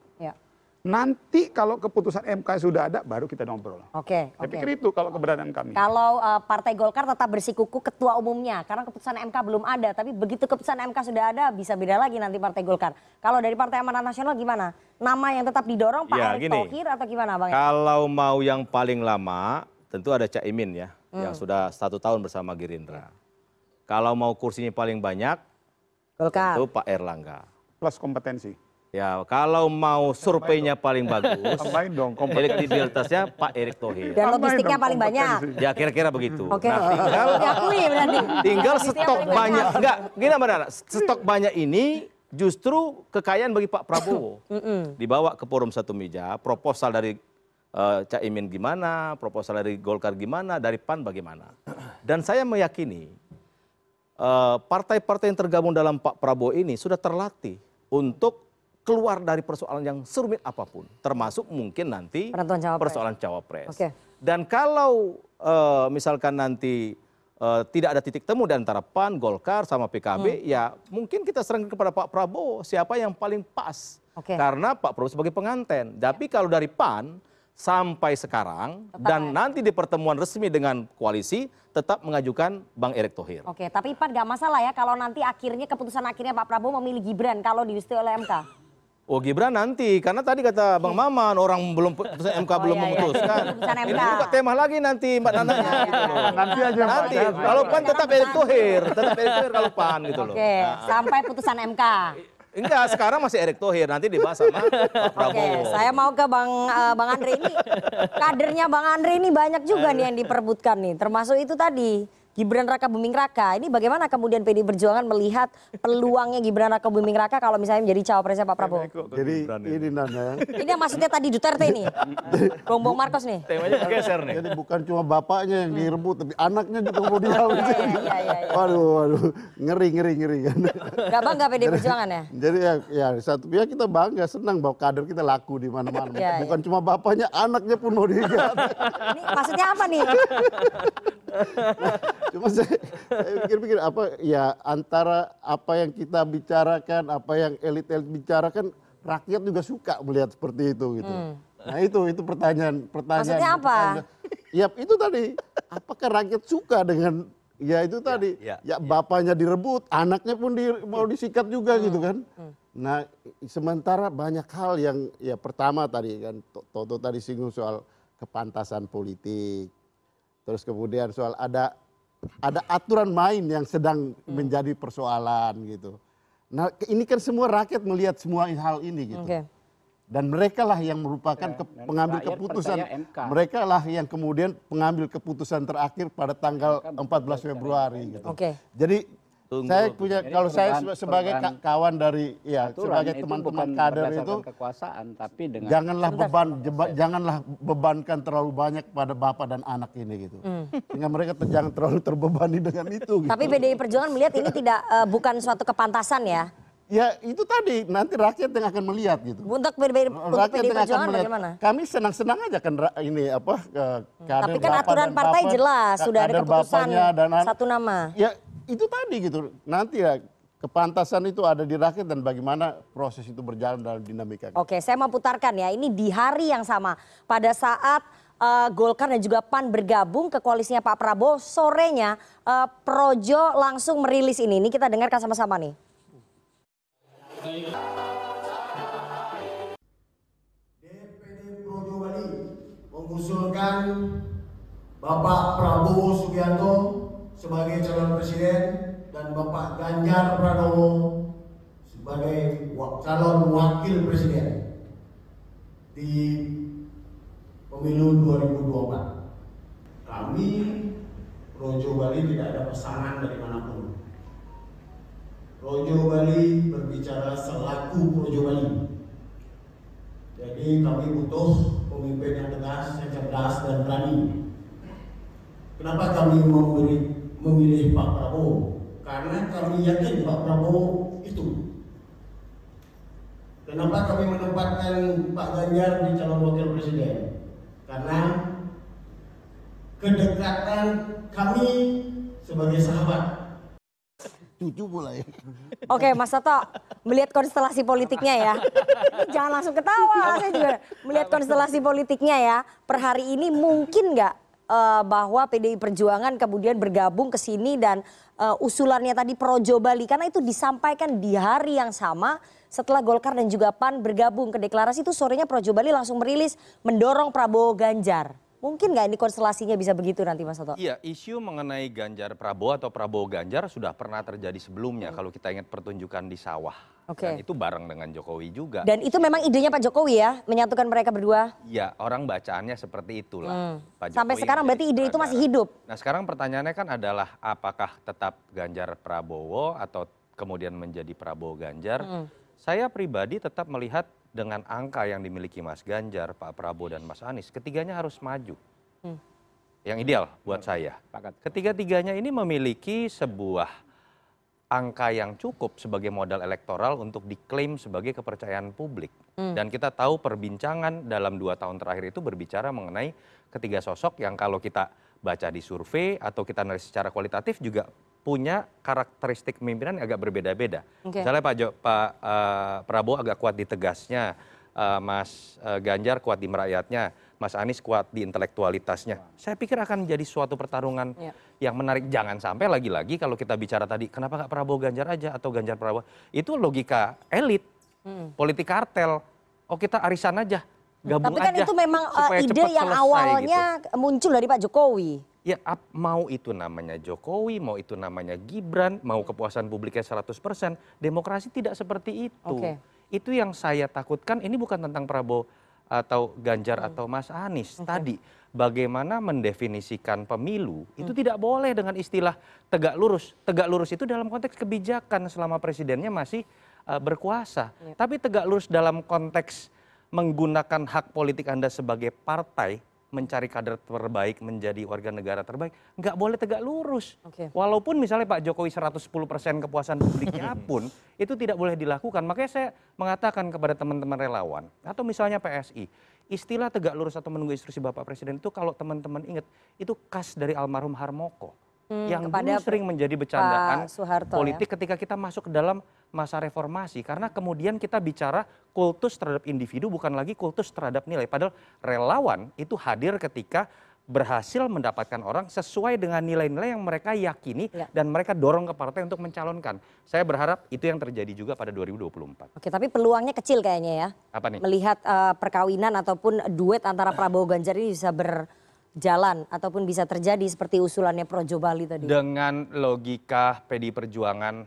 Nanti kalau keputusan MK sudah ada, baru kita ngobrol. Oke, Saya oke. pikir itu kalau keberadaan kami. Kalau eh, Partai Golkar tetap bersikuku ketua umumnya karena keputusan MK belum ada, tapi begitu keputusan MK sudah ada bisa beda lagi nanti Partai Golkar. Kalau dari Partai Amanat Nasional gimana? Nama yang tetap didorong Pak Ya, Erick gini. Thohir atau gimana Bang? Kalau mau yang paling lama, tentu ada Cak Imin ya, Hmm. yang sudah satu tahun bersama Gerindra. Kalau mau kursinya paling banyak, Golkar. tentu Pak Erlangga. Plus kompetensi. Ya, kalau mau surveinya paling bagus, Tambahin dong kompetensi. elektabilitasnya Pak Erick Thohir. Dan logistiknya paling banyak. Ya kira-kira begitu. Oke. Nah, tinggal Diakui berarti. tinggal stok banyak. Enggak, gini Nana, stok banyak ini justru kekayaan bagi Pak Prabowo. Dibawa ke forum satu meja, proposal dari eh, Cak Imin gimana, proposal dari Golkar gimana, dari PAN bagaimana. Dan saya meyakini eh, partai-partai yang tergabung dalam Pak Prabowo ini sudah terlatih untuk keluar dari persoalan yang serumit apa pun, termasuk mungkin nanti Penentuan cawapres. persoalan cawapres. Oke. Dan kalau eh, misalkan nanti eh, tidak ada titik temu di antara PAN, Golkar sama PKB, ya mungkin kita serahkan kepada Pak Prabowo siapa yang paling pas. Oke. Karena Pak Prabowo sebagai penganten. Tapi kalau dari PAN sampai sekarang dan nanti di pertemuan resmi dengan koalisi tetap mengajukan Bang Erick Thohir. Oke, tapi Pan nggak masalah ya kalau nanti akhirnya keputusan akhirnya Pak Prabowo memilih Gibran kalau direstui oleh MK. Oh Gibran nanti, karena tadi kata Bang Maman orang belum putusan MK belum iya, iya. memutuskan. Keputusan Ini juga tema lagi nanti Mbak Nana. Nanti aja Mbak. Nanti, kalau PAN tetap Erick Thohir, tetap Erick Thohir kalau PAN gitu loh. Oke, sampai putusan MK. Enggak, sekarang masih Erick Thohir, nanti dibahas sama Pak Oke, Prabowo. saya mau ke Bang eh, Bang Andre ini. Kadernya Bang Andre ini banyak juga nih yang diperebutkan nih. Termasuk itu tadi Gibran Raka Buming Raka. Ini bagaimana kemudian PDI Perjuangan melihat peluangnya Gibran Raka Buming Raka kalau misalnya menjadi cawapresnya Pak Prabowo? Jadi ini Nana. Ini yang maksudnya tadi Duterte ini. Bongbong Marcos nih. Temanya bergeser nih. Jadi bukan cuma bapaknya yang direbut, tapi anaknya juga mau diambil. Iya, iya, iya, iya. Waduh, waduh, ngeri, ngeri, ngeri kan. Gak bangga PDI Perjuangan ya? Jadi ya, ya satu pihak kita bangga, senang bahwa kader kita laku di mana-mana. Iya, Bukan cuma bapaknya, anaknya pun mau diganti. Ini maksudnya apa nih? Cuma saya, saya pikir-pikir apa ya antara apa yang kita bicarakan, apa yang elit-elit bicarakan, rakyat juga suka melihat seperti itu gitu. Hmm. Nah itu itu pertanyaan pertanyaan. Maksudnya apa? Ya itu tadi, apakah rakyat suka dengan ya itu tadi, ya, bapaknya direbut, anaknya pun di, mau disikat juga gitu kan. Nah sementara banyak hal yang ya pertama tadi kan Toto tadi singgung soal kepantasan politik, terus kemudian soal ada ada aturan main yang sedang menjadi persoalan gitu. Nah ini kan semua rakyat melihat semua hal ini gitu. Oke. Dan mereka lah yang merupakan ke- dan pengambil keputusan. Mereka lah yang kemudian pengambil keputusan terakhir pada tanggal 14 Februari gitu. Oke. Jadi. Saya punya Jadi kalau saya sebagai kawan dari ya aturan sebagai itu teman-teman bukan kader itu kekuasaan tapi dengan janganlah beban jeba- janganlah bebankan terlalu banyak pada bapak dan anak ini gitu. Sehingga mereka ter- jangan terlalu terbebani dengan itu gitu. Tapi PDI Perjuangan melihat ini tidak eh, bukan suatu kepantasan ya. Ya itu tadi nanti rakyat yang akan melihat gitu. Untuk PDI, untuk rakyat PDI yang akan Perjuangan melihat. bagaimana? Kami senang-senang aja kan ini apa ke kader Tapi kan bapak aturan dan partai bapak, jelas, sudah ada keputusan bapaknya dan an- satu nama. Ya itu tadi gitu. Nanti ya kepantasan itu ada di rakyat dan bagaimana proses itu berjalan dalam dinamika. Oke, saya mau putarkan ya. Ini di hari yang sama pada saat eh, Golkar dan juga PAN bergabung ke koalisinya Pak Prabowo, sorenya eh, Projo langsung merilis ini. Ini kita dengarkan sama-sama nih. Projo Bali mengusulkan Bapak Prabowo Subianto sebagai calon presiden dan Bapak Ganjar Pranowo sebagai calon wakil presiden di pemilu 2024. Kami Projo Bali tidak ada pesanan dari mana pun. Projo Bali berbicara selaku Projo Bali. Jadi kami butuh pemimpin yang tegas, yang cerdas dan berani. Kenapa kami memilih, memilih Pak Prabowo? Karena kami yakin Pak Prabowo itu. Kenapa kami menempatkan Pak Ganjar di calon wakil presiden? Karena kedekatan kami sebagai sahabat Cucu pula ya. Oke, Mas Toto, melihat konstelasi politiknya ya. Ini Jangan langsung ketawa, saya juga melihat konstelasi politiknya ya. Per hari ini mungkin nggak bahwa PDI Perjuangan kemudian bergabung ke sini dan eh, usulannya tadi Projo Bali karena itu disampaikan di hari yang sama setelah Golkar dan juga PAN bergabung ke deklarasi itu sorenya Projo Bali langsung merilis mendorong Prabowo Ganjar. Mungkin nggak ini konstelasinya bisa begitu nanti Mas Toto? Iya, isu mengenai Ganjar Prabowo atau Prabowo Ganjar sudah pernah terjadi sebelumnya Hmm. kalau kita ingat pertunjukan di sawah. Oke. Dan itu bareng dengan Jokowi juga. Dan itu memang idenya Pak Jokowi ya, menyatukan mereka berdua. Iya, orang bacaannya seperti itulah. Hmm. Pak Sampai Jokowi sekarang berarti ide itu masih hidup. Nah sekarang pertanyaannya kan adalah apakah tetap Ganjar Prabowo atau kemudian menjadi Prabowo Ganjar? Hmm. Saya pribadi tetap melihat dengan angka yang dimiliki Mas Ganjar, Pak Prabowo dan Mas Anies, ketiganya harus maju. Hmm. Yang ideal buat saya. Ketiga-tiganya ini memiliki sebuah angka yang cukup sebagai modal elektoral untuk diklaim sebagai kepercayaan publik. Hmm. Dan kita tahu perbincangan dalam dua tahun terakhir itu berbicara mengenai ketiga sosok yang kalau kita baca di survei atau kita analisis secara kualitatif juga punya karakteristik pemimpinan yang agak berbeda-beda. Oke. Misalnya Pak, jo, Pak eh, Prabowo agak kuat di tegasnya, eh, Mas eh, Ganjar kuat di merakyatnya, Mas Anies kuat di intelektualitasnya. Saya pikir akan menjadi suatu pertarungan Ya. yang menarik. Jangan sampai lagi-lagi kalau kita bicara tadi, kenapa nggak Prabowo Ganjar aja atau Ganjar Prabowo? Itu logika elit, Hmm. politik kartel. Oh kita arisan aja, gabung Tapi kan aja. itu memang uh, ide yang selesai awalnya gitu. muncul dari Pak Jokowi. Ya ap- mau itu namanya Jokowi, mau itu namanya Gibran, mau kepuasan publiknya 100%, demokrasi tidak seperti itu. Oke. Itu yang saya takutkan, ini bukan tentang Prabowo atau Ganjar Hmm. atau Mas Anies. Tadi bagaimana mendefinisikan pemilu itu tidak boleh dengan istilah tegak lurus. Tegak lurus itu dalam konteks kebijakan selama presidennya masih uh, berkuasa. Tapi tegak lurus dalam konteks menggunakan hak politik Anda sebagai partai mencari kader terbaik menjadi warga negara terbaik nggak boleh tegak lurus. Oke. walaupun misalnya Pak Jokowi 110% kepuasan publiknya pun itu tidak boleh dilakukan. Makanya saya mengatakan kepada teman-teman relawan atau misalnya PSI istilah tegak lurus atau menunggu instruksi Bapak Presiden itu kalau teman-teman ingat itu khas dari almarhum Harmoko yang kepada dulu sering menjadi bercandaan politik ya. ketika kita masuk ke dalam masa reformasi karena kemudian kita bicara kultus terhadap individu bukan lagi kultus terhadap nilai padahal relawan itu hadir ketika berhasil mendapatkan orang sesuai dengan nilai-nilai yang mereka yakini Ya. dan mereka dorong ke partai untuk mencalonkan. Saya berharap itu yang terjadi juga pada 2024. Oke, tapi peluangnya kecil kayaknya ya. Apa nih? Melihat eh, perkawinan ataupun duet antara Prabowo Ganjar ini bisa berjalan ataupun bisa terjadi seperti usulannya Projo Bali tadi. Dengan logika PDI Perjuangan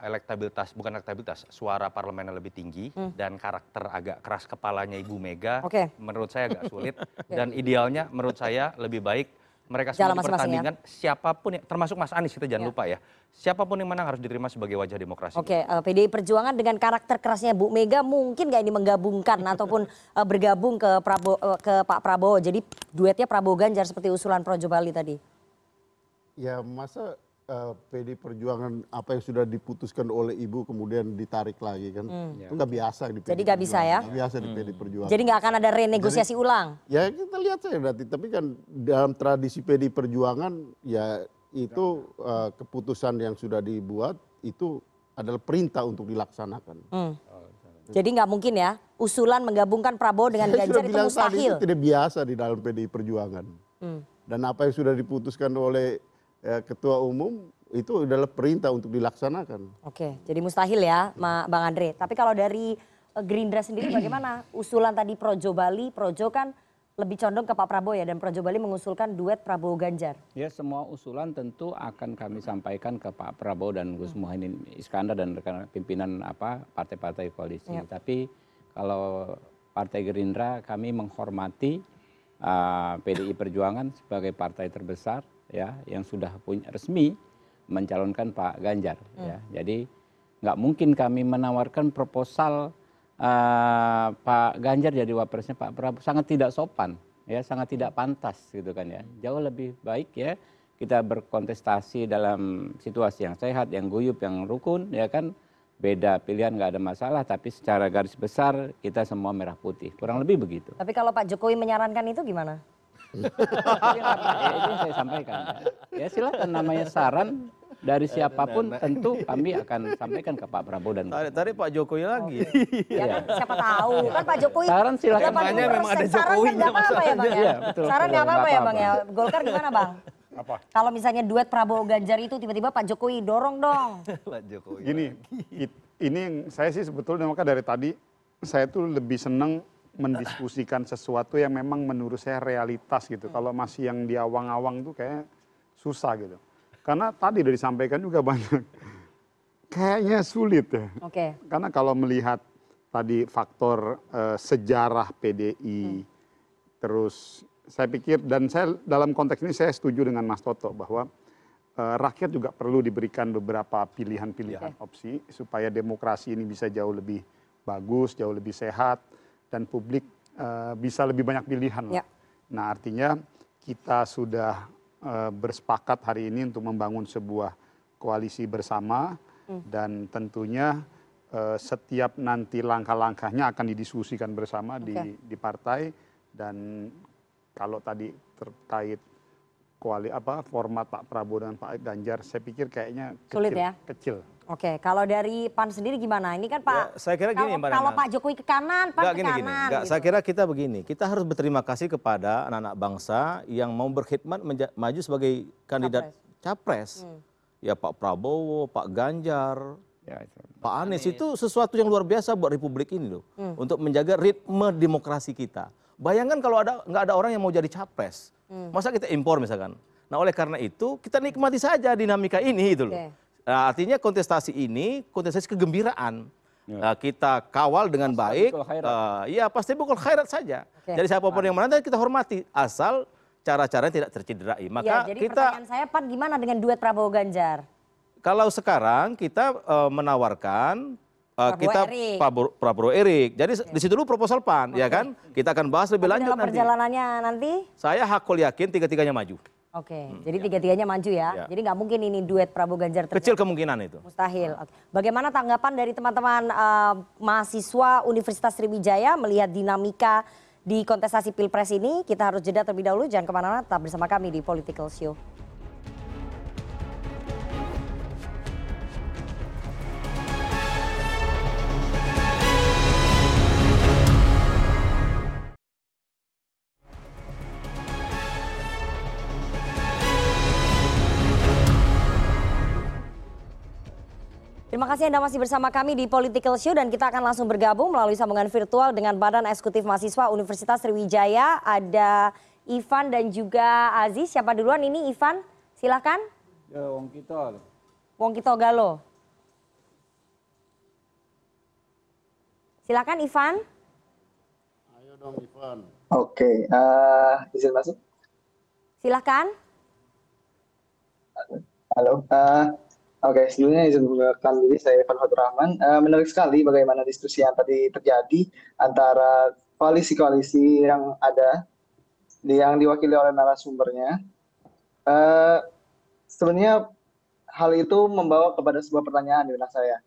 elektabilitas bukan elektabilitas suara parlemennya lebih tinggi dan karakter agak keras kepalanya Ibu Mega Hmm. Oke. menurut saya agak sulit dan idealnya menurut saya lebih baik mereka semua masing-masing ya. dipertandingkan siapa pun yang termasuk Mas Anies kita jangan Ya. lupa ya siapa pun yang menang harus diterima sebagai wajah demokrasi Oke, eh, PDI Perjuangan dengan karakter kerasnya Bu Mega mungkin nggak ini menggabungkan ataupun eh, bergabung ke Prabowo eh, ke Pak Prabowo. Jadi duetnya Prabowo Ganjar seperti usulan Projo Bali tadi. Ya masa PD Perjuangan apa yang sudah diputuskan oleh ibu kemudian ditarik lagi kan Hmm. itu nggak biasa di PD Jadi nggak bisa Perjuangan. ya? Nggak biasa di PD Perjuangan. Jadi nggak akan ada renegosiasi ulang. Ya kita lihat saja nanti. Tapi kan dalam tradisi PD Perjuangan ya itu eh, keputusan yang sudah dibuat itu adalah perintah untuk dilaksanakan. Hmm. Jadi nggak mungkin ya usulan menggabungkan Prabowo dengan Saya Ganjar itu tadi mustahil. itu tidak biasa di dalam PDI Perjuangan. Hmm. Dan apa yang sudah diputuskan oleh eh, ketua umum itu adalah perintah untuk dilaksanakan. Oke, jadi mustahil ya, Ma- Bang Andre. Tapi kalau dari eh, Gerindra sendiri bagaimana? Usulan tadi Projo Bali, Projo kan lebih condong ke Pak Prabowo ya, dan Projo Bali mengusulkan duet Prabowo Ganjar. Ya semua usulan tentu akan kami sampaikan ke Pak Prabowo dan Gus Muhaimin Iskandar dan rekan pimpinan apa partai-partai koalisi. Ya. Tapi kalau Partai Gerindra kami menghormati uh, PDI Perjuangan sebagai partai terbesar ya yang sudah punya resmi mencalonkan Pak Ganjar ya. Jadi nggak mungkin kami menawarkan proposal uh, Pak Ganjar jadi wapresnya Pak Prabowo. Sangat tidak sopan ya sangat tidak pantas gitu kan ya. Jauh lebih baik ya kita berkontestasi dalam situasi yang sehat yang guyup yang rukun ya kan. Beda pilihan nggak ada masalah tapi secara garis besar kita semua merah putih. Kurang lebih begitu. Tapi kalau Pak Jokowi menyarankan itu gimana? Ya, itu yang saya sampaikan ya. silakan namanya saran dari siapa pun tentu kami akan sampaikan ke Pak Prabowo dan Tarik, tarik Pak Jokowi lagi. Ya, siapa tahu kan Pak Jokowi. Saran silakan. 80% Temanya memang ada saran kan nggak apa-apa ya bang ya. Iya, betul, saran nggak apa-apa nggak ya bang ya. Golkar gimana bang? Apa? Kalau misalnya duet Prabowo Ganjar itu tiba-tiba Pak Jokowi dorong dong. Pak Jokowi. Gini, it- ini yang saya sih sebetulnya maka dari tadi saya tuh lebih senang mendiskusikan sesuatu yang memang menurut saya realitas gitu. Kalau masih yang di awang-awang tuh kayak susah gitu. Karena tadi udah disampaikan juga banyak. Kayaknya sulit ya. Oke. Karena kalau melihat tadi faktor eh, sejarah PDI, terus saya pikir dan saya dalam konteks ini saya setuju dengan Mas Toto bahwa eh, rakyat juga perlu diberikan beberapa pilihan-pilihan opsi supaya demokrasi ini bisa jauh lebih bagus, jauh lebih sehat dan publik eh, bisa lebih banyak pilihan. Ya. Nah artinya kita sudah eh, bersepakat hari ini untuk membangun sebuah koalisi bersama dan tentunya eh, setiap nanti langkah-langkahnya akan didiskusikan bersama di Oke. di partai dan kalau tadi terkait kuali apa format Pak Prabowo dan Pak Ganjar saya pikir kayaknya kecil, Sulit ya? kecil. Oke, kalau dari PAN sendiri gimana? Ini kan Pak. Ya, saya kira gini, kalau. Pak Jokowi ke kanan, PAN Enggak ke gini gini. kanan. Enggak, gitu. saya kira kita begini. Kita harus berterima kasih kepada anak-anak bangsa yang mau berkhidmat menja- maju sebagai kandidat capres. Hmm. Ya Pak Prabowo, Pak Ganjar, ya, itu. Pak Anies itu sesuatu yang luar biasa buat Republik ini loh, Hmm. untuk menjaga ritme demokrasi kita. Bayangkan kalau ada nggak ada orang yang mau jadi capres, Hmm. masa kita impor misalkan. Nah oleh karena itu kita nikmati saja dinamika ini itu loh. Oke. Nah, artinya kontestasi ini kontestasi kegembiraan. Nah, kita kawal dengan baik. Eh, Iya pasti bukan khairat saja. Oke. Jadi siapa pun yang menang kita hormati asal cara-cara tidak tercederai. Ya, Maka jadi kita pertanyaan saya Pan gimana dengan duet Prabowo Ganjar? kalau sekarang kita eh, menawarkan eh, Prabowo kita Erik. Prabowo, Prabowo Erik. Jadi di situ dulu proposal PAN, ya kan? Kita akan bahas lebih Tapi lanjut dalam nanti. perjalanannya nanti? Saya hakul yakin tiga-tiganya maju. Oke, jadi tiga-tiganya maju ya. Ya. Jadi nggak mungkin ini duet Prabowo Ganjar terjadi. Kecil kemungkinan itu. Mustahil. Oke. Bagaimana tanggapan dari teman-teman eh, mahasiswa Universitas Sriwijaya melihat dinamika di kontestasi Pilpres ini? Kita harus jeda terlebih dahulu. Jangan ke mana-mana, tetap bersama kami di Political Show. Terima kasih Anda masih bersama kami di Political Show dan kita akan langsung bergabung melalui sambungan virtual dengan Badan Eksekutif Mahasiswa Universitas Sriwijaya. Ada Ivan dan juga Aziz. Siapa duluan ini Ivan? Silahkan. Ya, wong kita. Wong Kito Galo. Silakan Ivan. Ayo dong Ivan. Oke, eh, izin masuk. Silakan. Halo. eh, Oke, sebelumnya izin mengenalkan diri saya Ivan Fatur Rahman. Eh, menarik sekali bagaimana diskusi yang tadi terjadi antara koalisi-koalisi yang ada, yang diwakili oleh narasumbernya. Eh, sebenarnya hal itu membawa kepada sebuah pertanyaan di benak saya.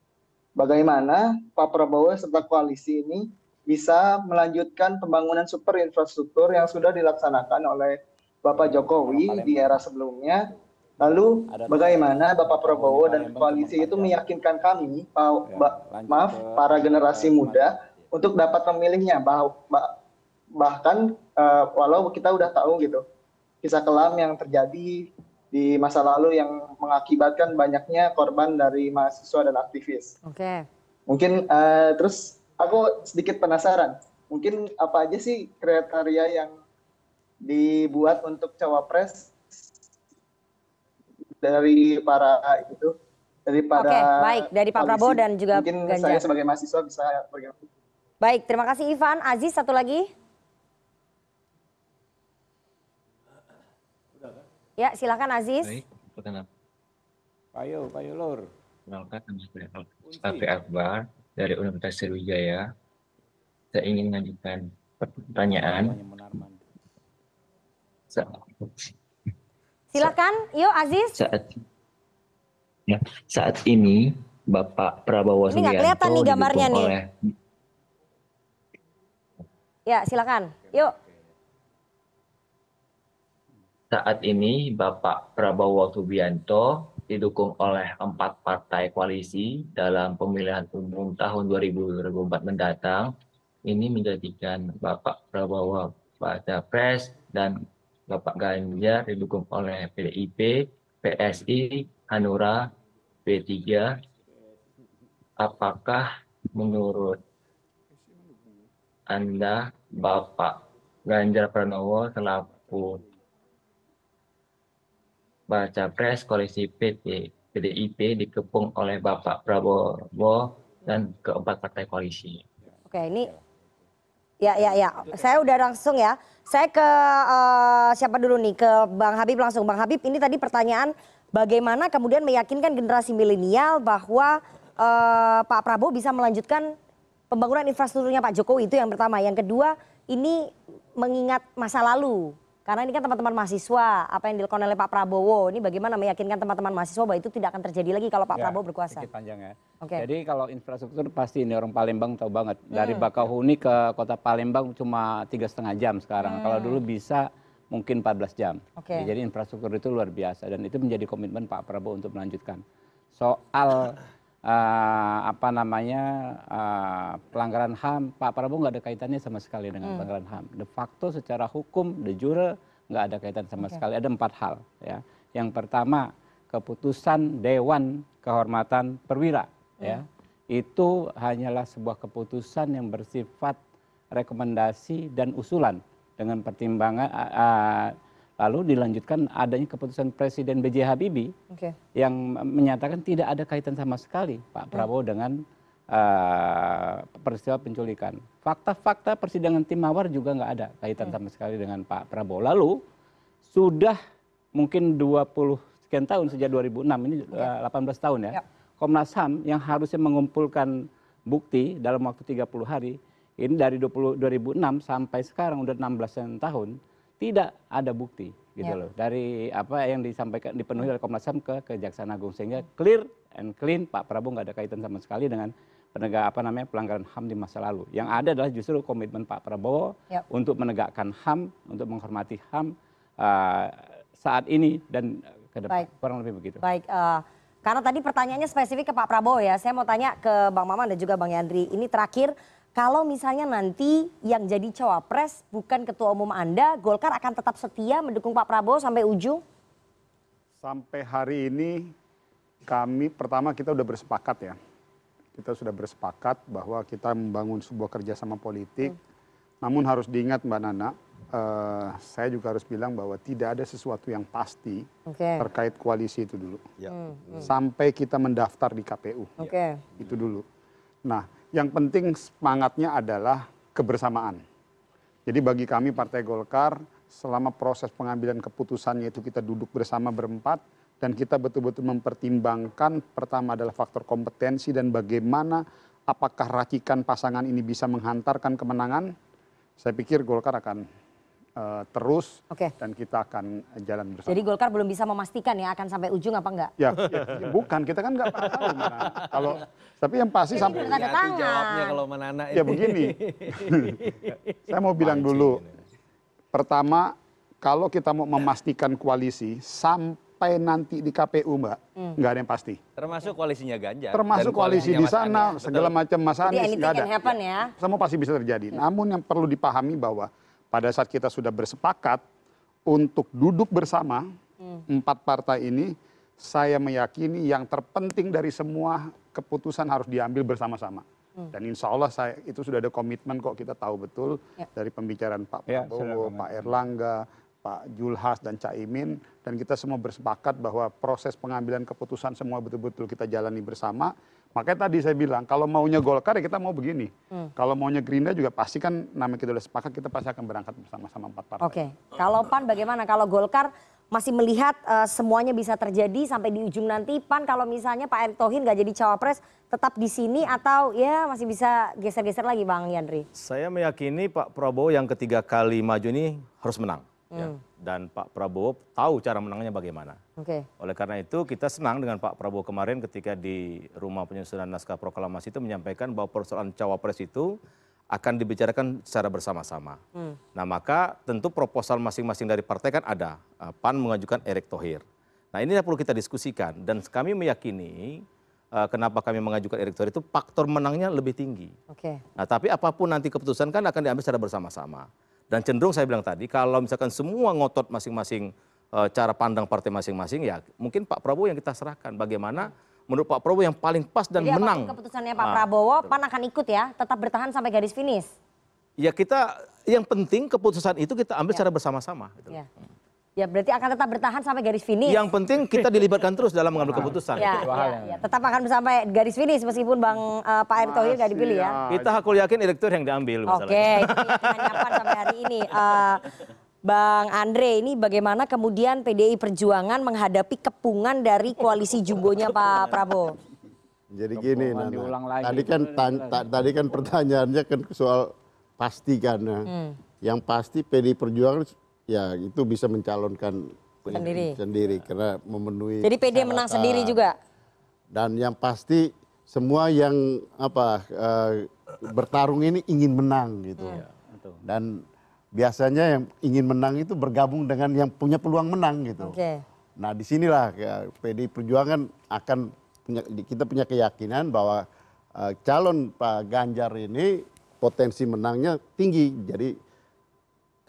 Bagaimana Pak Prabowo serta koalisi ini bisa melanjutkan pembangunan super infrastruktur yang sudah dilaksanakan oleh Bapak Jokowi di era sebelumnya. Lalu bagaimana Bapak Prabowo dan koalisi itu meyakinkan kami, pa- ba- maaf, para generasi muda untuk dapat memilihnya. Bah- bah- bahkan eh, walau kita udah tahu gitu kisah kelam yang terjadi di masa lalu yang mengakibatkan banyaknya korban dari mahasiswa dan aktivis. Oke. Mungkin eh, terus aku sedikit penasaran, mungkin apa aja sih kriteria yang dibuat untuk cawapres dari para itu dari para Oke, baik. Dari Pak Prabowo dan juga mungkin Ganjar. saya sebagai mahasiswa bisa bergabung. Baik, terima kasih Ivan. Aziz satu lagi. Ya, silakan Aziz. Baik, perkenalkan. Payo, payo lur. Perkenalkan nama saya Akbar dari Universitas Sriwijaya. Saya ingin mengajukan pertanyaan. Silakan, yuk Aziz. Saat ya, saat ini Bapak Prabowo Ini Subianto kelihatan nih gambarnya nih. oleh Ya, silakan. Yuk. saat ini Bapak Prabowo Subianto didukung oleh empat partai koalisi dalam pemilihan umum tahun 2024 mendatang. Ini menjadikan Bapak Prabowo baca pres dan Bapak Ganjar didukung oleh PDIP, PSI, Hanura, P3. Apakah menurut Anda Bapak Ganjar Pranowo selaku baca pres koalisi PT PDIP dikepung oleh Bapak Prabowo dan keempat partai koalisi. Oke, ini ya ya ya. Saya udah langsung ya. Saya ke eh, siapa dulu nih? Ke Bang Habib langsung. Bang Habib, ini tadi pertanyaan bagaimana kemudian meyakinkan generasi milenial bahwa eh, Pak Prabowo bisa melanjutkan pembangunan infrastrukturnya Pak Jokowi itu yang pertama. Yang kedua, ini mengingat masa lalu. Karena ini kan teman-teman mahasiswa, apa yang dilakukan oleh Pak Prabowo, ini bagaimana meyakinkan teman-teman mahasiswa bahwa itu tidak akan terjadi lagi kalau Pak Ya, Prabowo berkuasa. panjang ya. Oke. Jadi kalau infrastruktur pasti ini orang Palembang tahu banget. Dari Hmm. Bakauheni ke kota Palembang cuma tiga setengah jam sekarang. Hmm. Kalau dulu bisa mungkin 14 jam. Oke. Ya, Jadi infrastruktur itu luar biasa dan itu menjadi komitmen Pak Prabowo untuk melanjutkan. Soal apa namanya eh, pelanggaran HAM, Pak Prabowo nggak ada kaitannya sama sekali dengan Hmm. pelanggaran HAM. De facto secara hukum, de jure nggak ada kaitan sama sekali. Ada empat hal ya. Yang pertama keputusan Dewan Kehormatan Perwira ya. Itu hanyalah sebuah keputusan yang bersifat rekomendasi dan usulan dengan pertimbangan ah, lalu dilanjutkan adanya keputusan Presiden B.J. Habibie Oke. yang menyatakan tidak ada kaitan sama sekali Pak Prabowo dengan uh, peristiwa penculikan. Fakta-fakta persidangan tim Mawar juga nggak ada kaitan sama sekali dengan Pak Prabowo. Lalu sudah mungkin 20 sekian tahun sejak 2006 ini eh, 18 tahun ya. Komnas HAM yang harusnya mengumpulkan bukti dalam waktu 30 hari ini dari 20, 2006 sampai sekarang udah 16 tahun tidak ada bukti gitu Ya. loh dari apa yang disampaikan dipenuhi oleh Komnas HAM ke Kejaksaan Agung sehingga clear and clean Pak Prabowo nggak ada kaitan sama sekali dengan penegak apa namanya pelanggaran HAM di masa lalu. Yang ada adalah justru komitmen Pak Prabowo Ya. untuk menegakkan HAM, untuk menghormati HAM uh, saat ini dan uh, ke depan. Baik. Kurang lebih begitu. Baik, eh, karena tadi pertanyaannya spesifik ke Pak Prabowo ya. Saya mau tanya ke Bang Maman dan juga Bang Yandri. Ini terakhir, kalau misalnya nanti yang jadi cawapres bukan ketua umum Anda, Golkar akan tetap setia mendukung Pak Prabowo sampai ujung? Sampai hari ini kami pertama kita sudah bersepakat ya. Kita sudah bersepakat bahwa kita membangun sebuah kerjasama politik. Namun harus diingat Mbak Nana, eh, saya juga harus bilang bahwa tidak ada sesuatu yang pasti Oke. terkait koalisi itu dulu. Hmm, hmm. Sampai kita mendaftar di KPU. Oke. Itu dulu. Nah, yang penting semangatnya adalah kebersamaan. Jadi bagi kami Partai Golkar, selama proses pengambilan keputusannya itu kita duduk bersama berempat dan kita betul-betul mempertimbangkan pertama adalah faktor kompetensi dan bagaimana apakah racikan pasangan ini bisa menghantarkan kemenangan. Saya pikir Golkar akan eh, terus Oke. dan kita akan jalan bersama. Jadi Golkar belum bisa memastikan ya akan sampai ujung apa enggak? Ya, ya, bukan kita kan nggak pernah tahu mana. Kalau tapi yang pasti Ini sampai tangan. jawabnya kalau menana Ya begini, saya mau bilang dulu. Pertama, kalau kita mau memastikan koalisi sampai nanti di KPU, Mbak, Hmm. nggak ada yang pasti. Termasuk koalisinya Ganjar. Termasuk koalisi di sana, segala macam Mas Jadi Anies anything nggak ada. can happen ya. Semua pasti bisa terjadi. Namun yang perlu dipahami bahwa pada saat kita sudah bersepakat untuk duduk bersama Hmm. empat partai ini, saya meyakini yang terpenting dari semua keputusan harus diambil bersama-sama. Hmm. Dan insya Allah saya itu sudah ada komitmen kok kita tahu betul Ya. dari pembicaraan Pak Ya, Prabowo, Pak Erlangga, Pak Julhas dan Caimin dan kita semua bersepakat bahwa proses pengambilan keputusan semua betul-betul kita jalani bersama. Makanya tadi saya bilang kalau maunya Golkar ya kita mau begini. Hmm. Kalau maunya Gerindra juga pasti kan namanya kita udah sepakat kita pasti akan berangkat bersama-sama empat partai. Oke, kalau PAN bagaimana? Kalau Golkar masih melihat eh, semuanya bisa terjadi sampai di ujung nanti PAN kalau misalnya Pak Erick Thohir nggak jadi cawapres tetap di sini atau ya masih bisa geser-geser lagi Bang Yandri? Saya meyakini Pak Prabowo yang ketiga kali maju ini harus menang. Ya. Hmm. Dan Pak Prabowo tahu cara menangnya bagaimana. Oke. Oleh karena itu kita senang dengan Pak Prabowo kemarin ketika di rumah penyusunan naskah proklamasi itu menyampaikan bahwa persoalan cawapres itu akan dibicarakan secara bersama-sama. Hmm. Nah maka tentu proposal masing-masing dari partai kan ada. Uh, PAN mengajukan Erick Thohir. Nah ini yang perlu kita diskusikan dan kami meyakini uh, kenapa kami mengajukan Erick Thohir itu faktor menangnya lebih tinggi. Oke. Nah tapi apa pun nanti keputusan kan akan diambil secara bersama-sama. Dan cenderung saya bilang tadi kalau misalkan semua ngotot masing-masing eh, cara pandang partai masing-masing ya mungkin Pak Prabowo yang kita serahkan bagaimana menurut Pak Prabowo yang paling pas dan Jadi menang. apa pun keputusannya Pak Ah, Prabowo, PAN akan ikut ya, tetap bertahan sampai garis finish. Ya kita yang penting keputusan itu kita ambil secara bersama-sama. gitu. Ya. Ya berarti akan tetap bertahan sampai garis finish. Yang penting kita dilibatkan terus dalam mengambil keputusan. Ya, ya, ya. tetap akan sampai garis finish meskipun Bang eh, Pak Erick Thohir nggak dipilih ya. Kita hakul yakin elektor yang diambil Oke, misalnya. itu sampai hari ini. Eh, Bang Andre, ini bagaimana kemudian PDI Perjuangan menghadapi kepungan dari koalisi jumbonya Pak Prabowo? Jadi gini, Nana. lagi. tadi kan tadi kan pertanyaannya kan soal pasti kan. ya. Hmm. Yang pasti PDI Perjuangan ya itu bisa mencalonkan Sendiri. sendiri karena memenuhi. Jadi PD menang sendiri juga. Dan yang pasti semua yang apa eh, bertarung ini ingin menang gitu. Dan biasanya yang ingin menang itu bergabung dengan yang punya peluang menang gitu. Oke. Nah di sinilah ya, PDI Perjuangan akan punya kita punya keyakinan bahwa eh, calon Pak Ganjar ini potensi menangnya tinggi. Jadi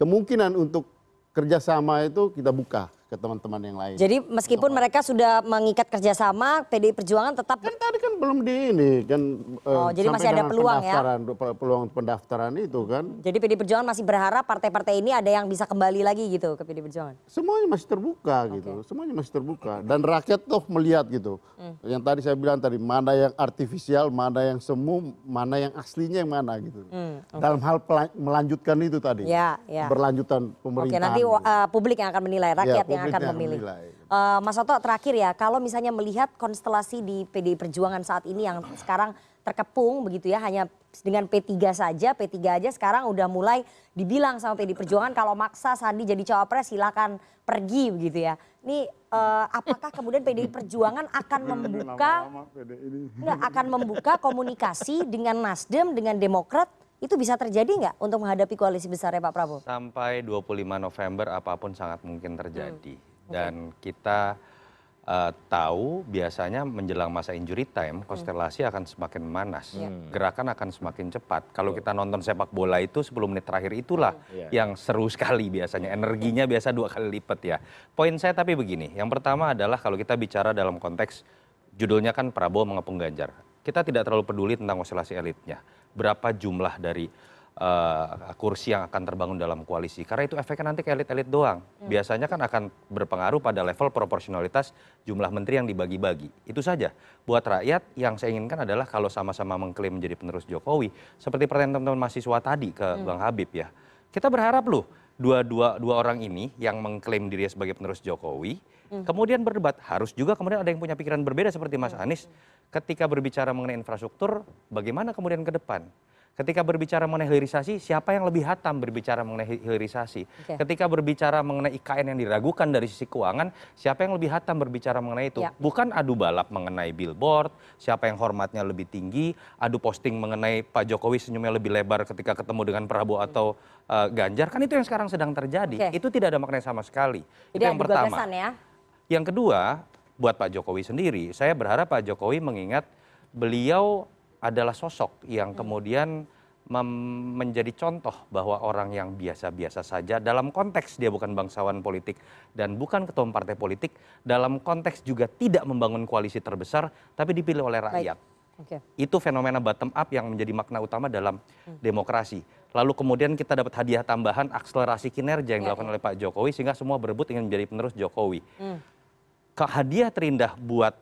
kemungkinan untuk kerjasama itu kita buka ke teman-teman yang lain. Jadi meskipun mereka sudah mengikat kerjasama, PDI Perjuangan tetap kan tadi kan belum di ini kan Oh, eh, jadi masih ada peluang ya? pendaftaran, peluang pendaftaran itu kan Jadi PDI Perjuangan masih berharap partai-partai ini ada yang bisa kembali lagi gitu ke PDI Perjuangan. semuanya masih terbuka gitu semuanya masih terbuka dan rakyat toh melihat gitu Hmm. yang tadi saya bilang tadi mana yang artifisial mana yang semu mana yang aslinya yang mana gitu Hmm, oke. dalam hal melanjutkan itu tadi Ya, ya. berlanjutan Oke, pemerintahan nanti uh, publik yang akan menilai, rakyat yang publik akan yang memilih. Uh, Mas Oto, terakhir ya, kalau misalnya melihat konstelasi di PDI Perjuangan saat ini yang sekarang terkepung begitu ya, hanya dengan P3 saja, P3 aja sekarang udah mulai dibilang sama PDI Perjuangan kalau maksa Sandi jadi cawapres silakan pergi begitu ya. Ini uh, apakah kemudian PDI Perjuangan akan membuka Nggak, akan membuka komunikasi dengan Nasdem, dengan Demokrat, itu bisa terjadi nggak untuk menghadapi koalisi besarnya Pak Prabowo? Sampai 25 November apa pun sangat mungkin terjadi. Hmm. Dan kita eh, tahu biasanya menjelang masa injury time konstelasi akan semakin memanas. Iya. Gerakan akan semakin cepat. Kalau kita nonton sepak bola itu 10 menit terakhir itulah Iya. yang seru sekali biasanya. Energinya biasa dua kali lipat ya. Poin saya tapi begini, yang pertama adalah kalau kita bicara dalam konteks judulnya kan Prabowo mengepung Ganjar. Kita tidak terlalu peduli tentang konstelasi elitnya. Berapa jumlah dari eh, kursi yang akan terbangun dalam koalisi. Karena itu efeknya nanti ke elit-elit doang. Biasanya kan akan berpengaruh pada level proporsionalitas jumlah menteri yang dibagi-bagi. Itu saja. Buat rakyat yang saya inginkan adalah kalau sama-sama mengklaim menjadi penerus Jokowi, seperti pertanyaan teman-teman mahasiswa tadi ke Bang Habib ya. Kita berharap loh dua, dua, dua orang ini yang mengklaim dirinya sebagai penerus Jokowi, kemudian berdebat. Harus juga kemudian ada yang punya pikiran berbeda seperti Mas Anies. Ketika berbicara mengenai infrastruktur, bagaimana kemudian ke depan? Ketika berbicara mengenai hilirisasi, siapa yang lebih hatam berbicara mengenai hi- hilirisasi? Ketika berbicara mengenai IKN yang diragukan dari sisi keuangan, siapa yang lebih hatam berbicara mengenai itu? Ya. Bukan adu balap mengenai billboard, siapa yang hormatnya lebih tinggi, adu posting mengenai Pak Jokowi senyumnya lebih lebar ketika ketemu dengan Prabowo atau uh, Ganjar, kan itu yang sekarang sedang terjadi. Itu tidak ada maknanya sama sekali. Jadi itu yang pertama. ya. Yang kedua, buat Pak Jokowi sendiri, saya berharap Pak Jokowi mengingat beliau adalah sosok yang kemudian mem- menjadi contoh bahwa orang yang biasa-biasa saja dalam konteks dia bukan bangsawan politik dan bukan ketua partai politik, dalam konteks juga tidak membangun koalisi terbesar, tapi dipilih oleh rakyat. Oke. Itu fenomena bottom up yang menjadi makna utama dalam demokrasi. Lalu kemudian kita dapat hadiah tambahan akselerasi kinerja yang dilakukan oleh Pak Jokowi sehingga semua berebut ingin menjadi penerus Jokowi. Hmm. Hadiah terindah buat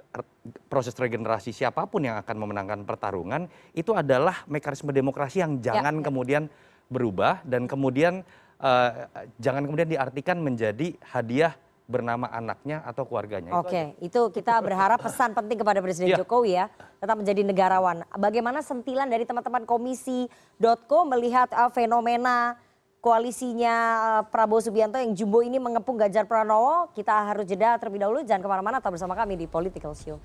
proses regenerasi siapa pun yang akan memenangkan pertarungan itu adalah mekanisme demokrasi yang jangan kemudian berubah dan kemudian eh, jangan kemudian diartikan menjadi hadiah bernama anaknya atau keluarganya. Itu Oke, itu kita berharap pesan penting kepada Presiden Iya. Jokowi ya, tetap menjadi negarawan. Bagaimana sentilan dari teman-teman komisi.co melihat uh, fenomena koalisinya uh, Prabowo Subianto yang jumbo ini mengepung Ganjar Pranowo? Kita harus jeda terlebih dahulu, jangan ke mana-mana, tetap bersama kami di Political Show.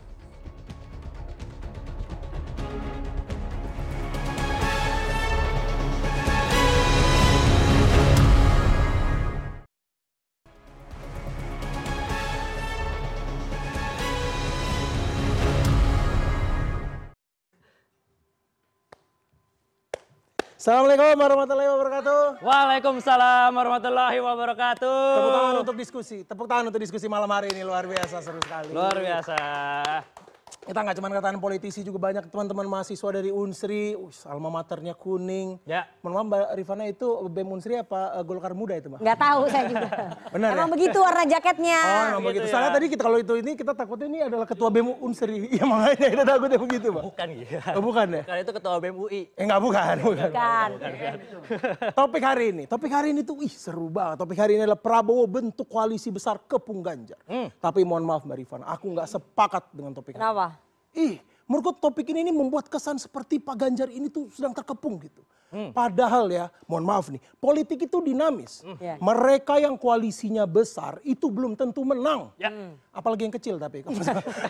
Assalamualaikum warahmatullahi wabarakatuh. Waalaikumsalam warahmatullahi wabarakatuh. Tepuk tangan untuk diskusi. Tepuk tangan untuk diskusi malam hari ini luar biasa seru sekali. Luar biasa. Kita nggak cuma katakan politisi juga banyak teman-teman mahasiswa dari Unsri, Wih, alma maternya kuning. Ya. Mohon maaf Mbak Rifana itu BEM Unsri apa eh, Golkar Muda itu Mbak? Nggak tahu saya juga. Benar Emang ya? begitu warna jaketnya. Oh, emang begitu. Soalnya tadi kita kalau itu ini kita takutnya ini adalah ketua BEM Unsri. Iya makanya kita takutnya begitu, Pak. Bukan gitu. Oh, bukan ya? Bukan itu ketua BEM UI. Eh enggak bukan, bukan. Bukan. Topik hari ini, topik hari ini tuh ih seru banget. Topik hari ini adalah Prabowo bentuk koalisi besar kepung Ganjar. Tapi mohon maaf Mbak Rifana, aku nggak sepakat dengan topik ini. Ih, menurut topik ini membuat kesan seperti Pak Ganjar ini tuh sedang terkepung gitu. Padahal ya, mohon maaf nih, politik itu dinamis. Ya. Mereka yang koalisinya besar itu belum tentu menang. Ya. Apalagi yang kecil tapi.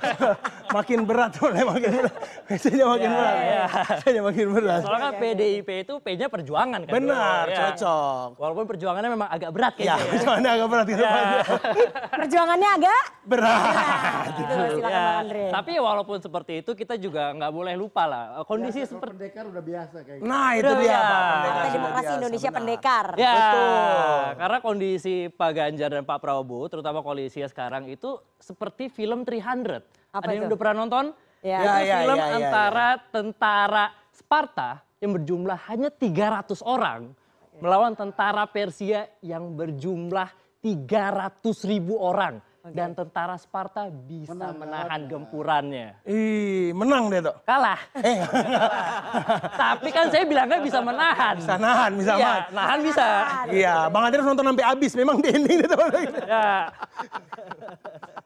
makin berat makin berat. Biasanya makin Ya, berat. ya. Biasanya makin berat. Soalnya kan PDIP itu P-nya perjuangan kan. Benar, Ya. cocok. Walaupun perjuangannya memang agak berat Ya, kayaknya. perjuangannya agak berat gitu. Perjuangannya agak berat. gitu silakan Ya, Bang Andre. Tapi walaupun seperti itu kita juga nggak boleh lupa lah kondisi seperti pendekar udah biasa kayak Nah, itu dia. Iya. Partai Demokrasi Indonesia Pendekar. Ya, Betul. karena kondisi Pak Ganjar dan Pak Prabowo, terutama koalisinya sekarang itu seperti film 300. Apa Ada yang itu? udah pernah nonton? Ya. Itu Ya, ya, film ya, ya, antara tentara Sparta yang berjumlah hanya 300 orang melawan tentara Persia yang berjumlah 300 ribu orang. Dan tentara Sparta bisa menahan gempurannya. Ih, menang deh, Dok. Kalah. Eh, Tapi kan saya bilangnya bisa menahan. bisa nahan, bisa Iya, nahan. nahan bisa. Iya, Bang Andre harus nonton sampai habis. Memang di ending itu. Ya.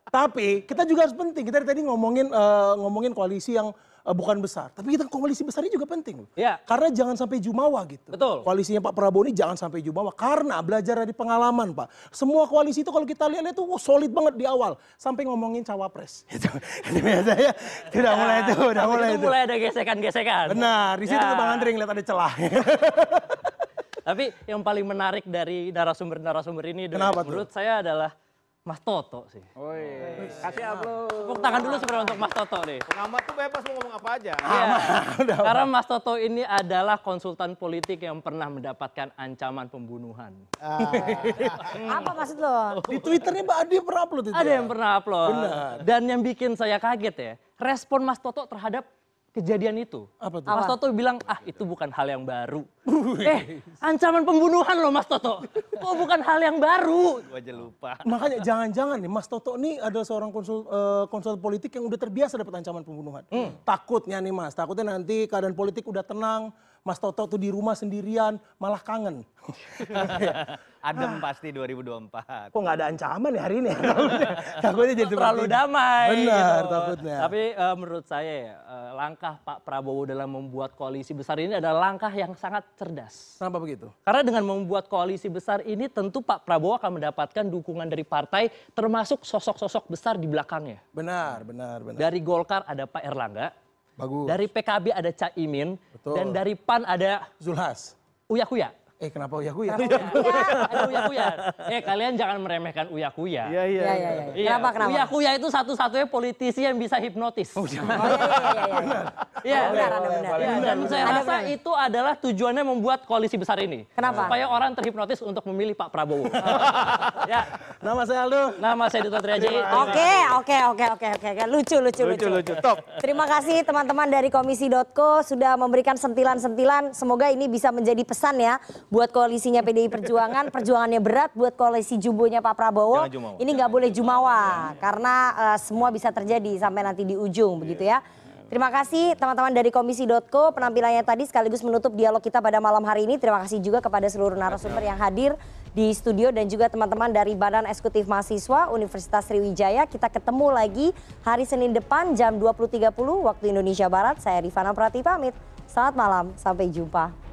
Tapi kita juga harus penting. Kita dari tadi ngomongin eh, ngomongin koalisi yang bukan besar. Tapi kita koalisi besar ini juga penting. loh. Ya. Karena jangan sampai jumawa gitu. Betul. Koalisinya Pak Prabowo ini jangan sampai jumawa. Karena belajar dari pengalaman Pak. Semua koalisi itu kalau kita lihat itu wah, solid banget di awal. Sampai ngomongin cawapres. Itu ini biasanya tidak mulai itu. Udah Tapi mulai itu mulai ada gesekan-gesekan. Benar. Di situ Ya. tuh Bang Andre ngeliat ada celah. Tapi yang paling menarik dari narasumber-narasumber ini Kenapa tuh? menurut saya adalah Mas Toto sih. Kasih aplaus. Tepuk tangan dulu sebenarnya untuk Mas Toto nih. Pengamat tuh bebas mau ngomong apa aja. Iya. Karena Mas Toto ini adalah konsultan politik yang pernah mendapatkan ancaman pembunuhan. Apa maksud lo? Di Twitternya Mbak Adi pernah upload itu. Ada yang pernah upload. Benar. Dan yang bikin saya kaget ya, respon Mas Toto terhadap kejadian itu. Apa tuh? Mas Toto bilang, ah itu bukan hal yang baru. eh, ancaman pembunuhan loh Mas Toto. Kok bukan hal yang baru? Gua aja lupa. Makanya jangan-jangan nih Mas Toto ini adalah seorang konsul eh, konsul politik yang udah terbiasa dapat ancaman pembunuhan. Takutnya nih Mas, takutnya nanti keadaan politik udah tenang, Mas Toto tuh di rumah sendirian malah kangen. Adem pasti 2024. Kok nggak ada ancaman ya hari ini? takutnya, jadi terlalu damai. Benar, gitu. takutnya. Tapi eh, menurut saya ya, eh, langkah Pak Prabowo dalam membuat koalisi besar ini adalah langkah yang sangat cerdas. Kenapa begitu? Karena dengan membuat koalisi besar ini tentu Pak Prabowo akan mendapatkan dukungan dari partai termasuk sosok-sosok besar di belakangnya. Benar, benar, benar. Dari Golkar ada Pak Erlangga, Bagus. dari PKB ada Caimin, Betul. dan dari PAN ada Zulhas. Uya Kuya. Eh kenapa Uya Kuya? Ada Uya Kuya. Eh kalian jangan meremehkan Uya Kuya. Iya, iya. Iya, iya, iya. Kenapa, kenapa? Uya Kuya itu satu-satunya politisi yang bisa hipnotis. Oh iya, iya, iya, iya. Iya, benar, ada benar. Iya, dan saya rasa itu adalah tujuannya membuat koalisi besar ini. Kenapa? Supaya orang terhipnotis untuk memilih Pak Prabowo. ya, Nama saya Aldo. nama saya Duta Triaji. Oke, oke, oke, oke, oke, oke. Lucu, lucu, lucu. Lucu, lucu. Top. Terima kasih teman-teman dari Komisi.co sudah memberikan sentilan-sentilan. Semoga ini bisa menjadi pesan ya buat koalisinya PDI Perjuangan. Perjuangannya berat buat koalisi jumbonya Pak Prabowo. Ini nggak boleh jumawa karena eh, semua bisa terjadi sampai nanti di ujung begitu ya. Terima kasih teman-teman dari Komisi.co penampilannya tadi sekaligus menutup dialog kita pada malam hari ini. Terima kasih juga kepada seluruh narasumber yang hadir di studio dan juga teman-teman dari Badan Eksekutif Mahasiswa Universitas Sriwijaya. Kita ketemu lagi hari Senin depan jam 20.30 waktu Indonesia Barat. Saya Rifana Prati pamit. Selamat malam, sampai jumpa.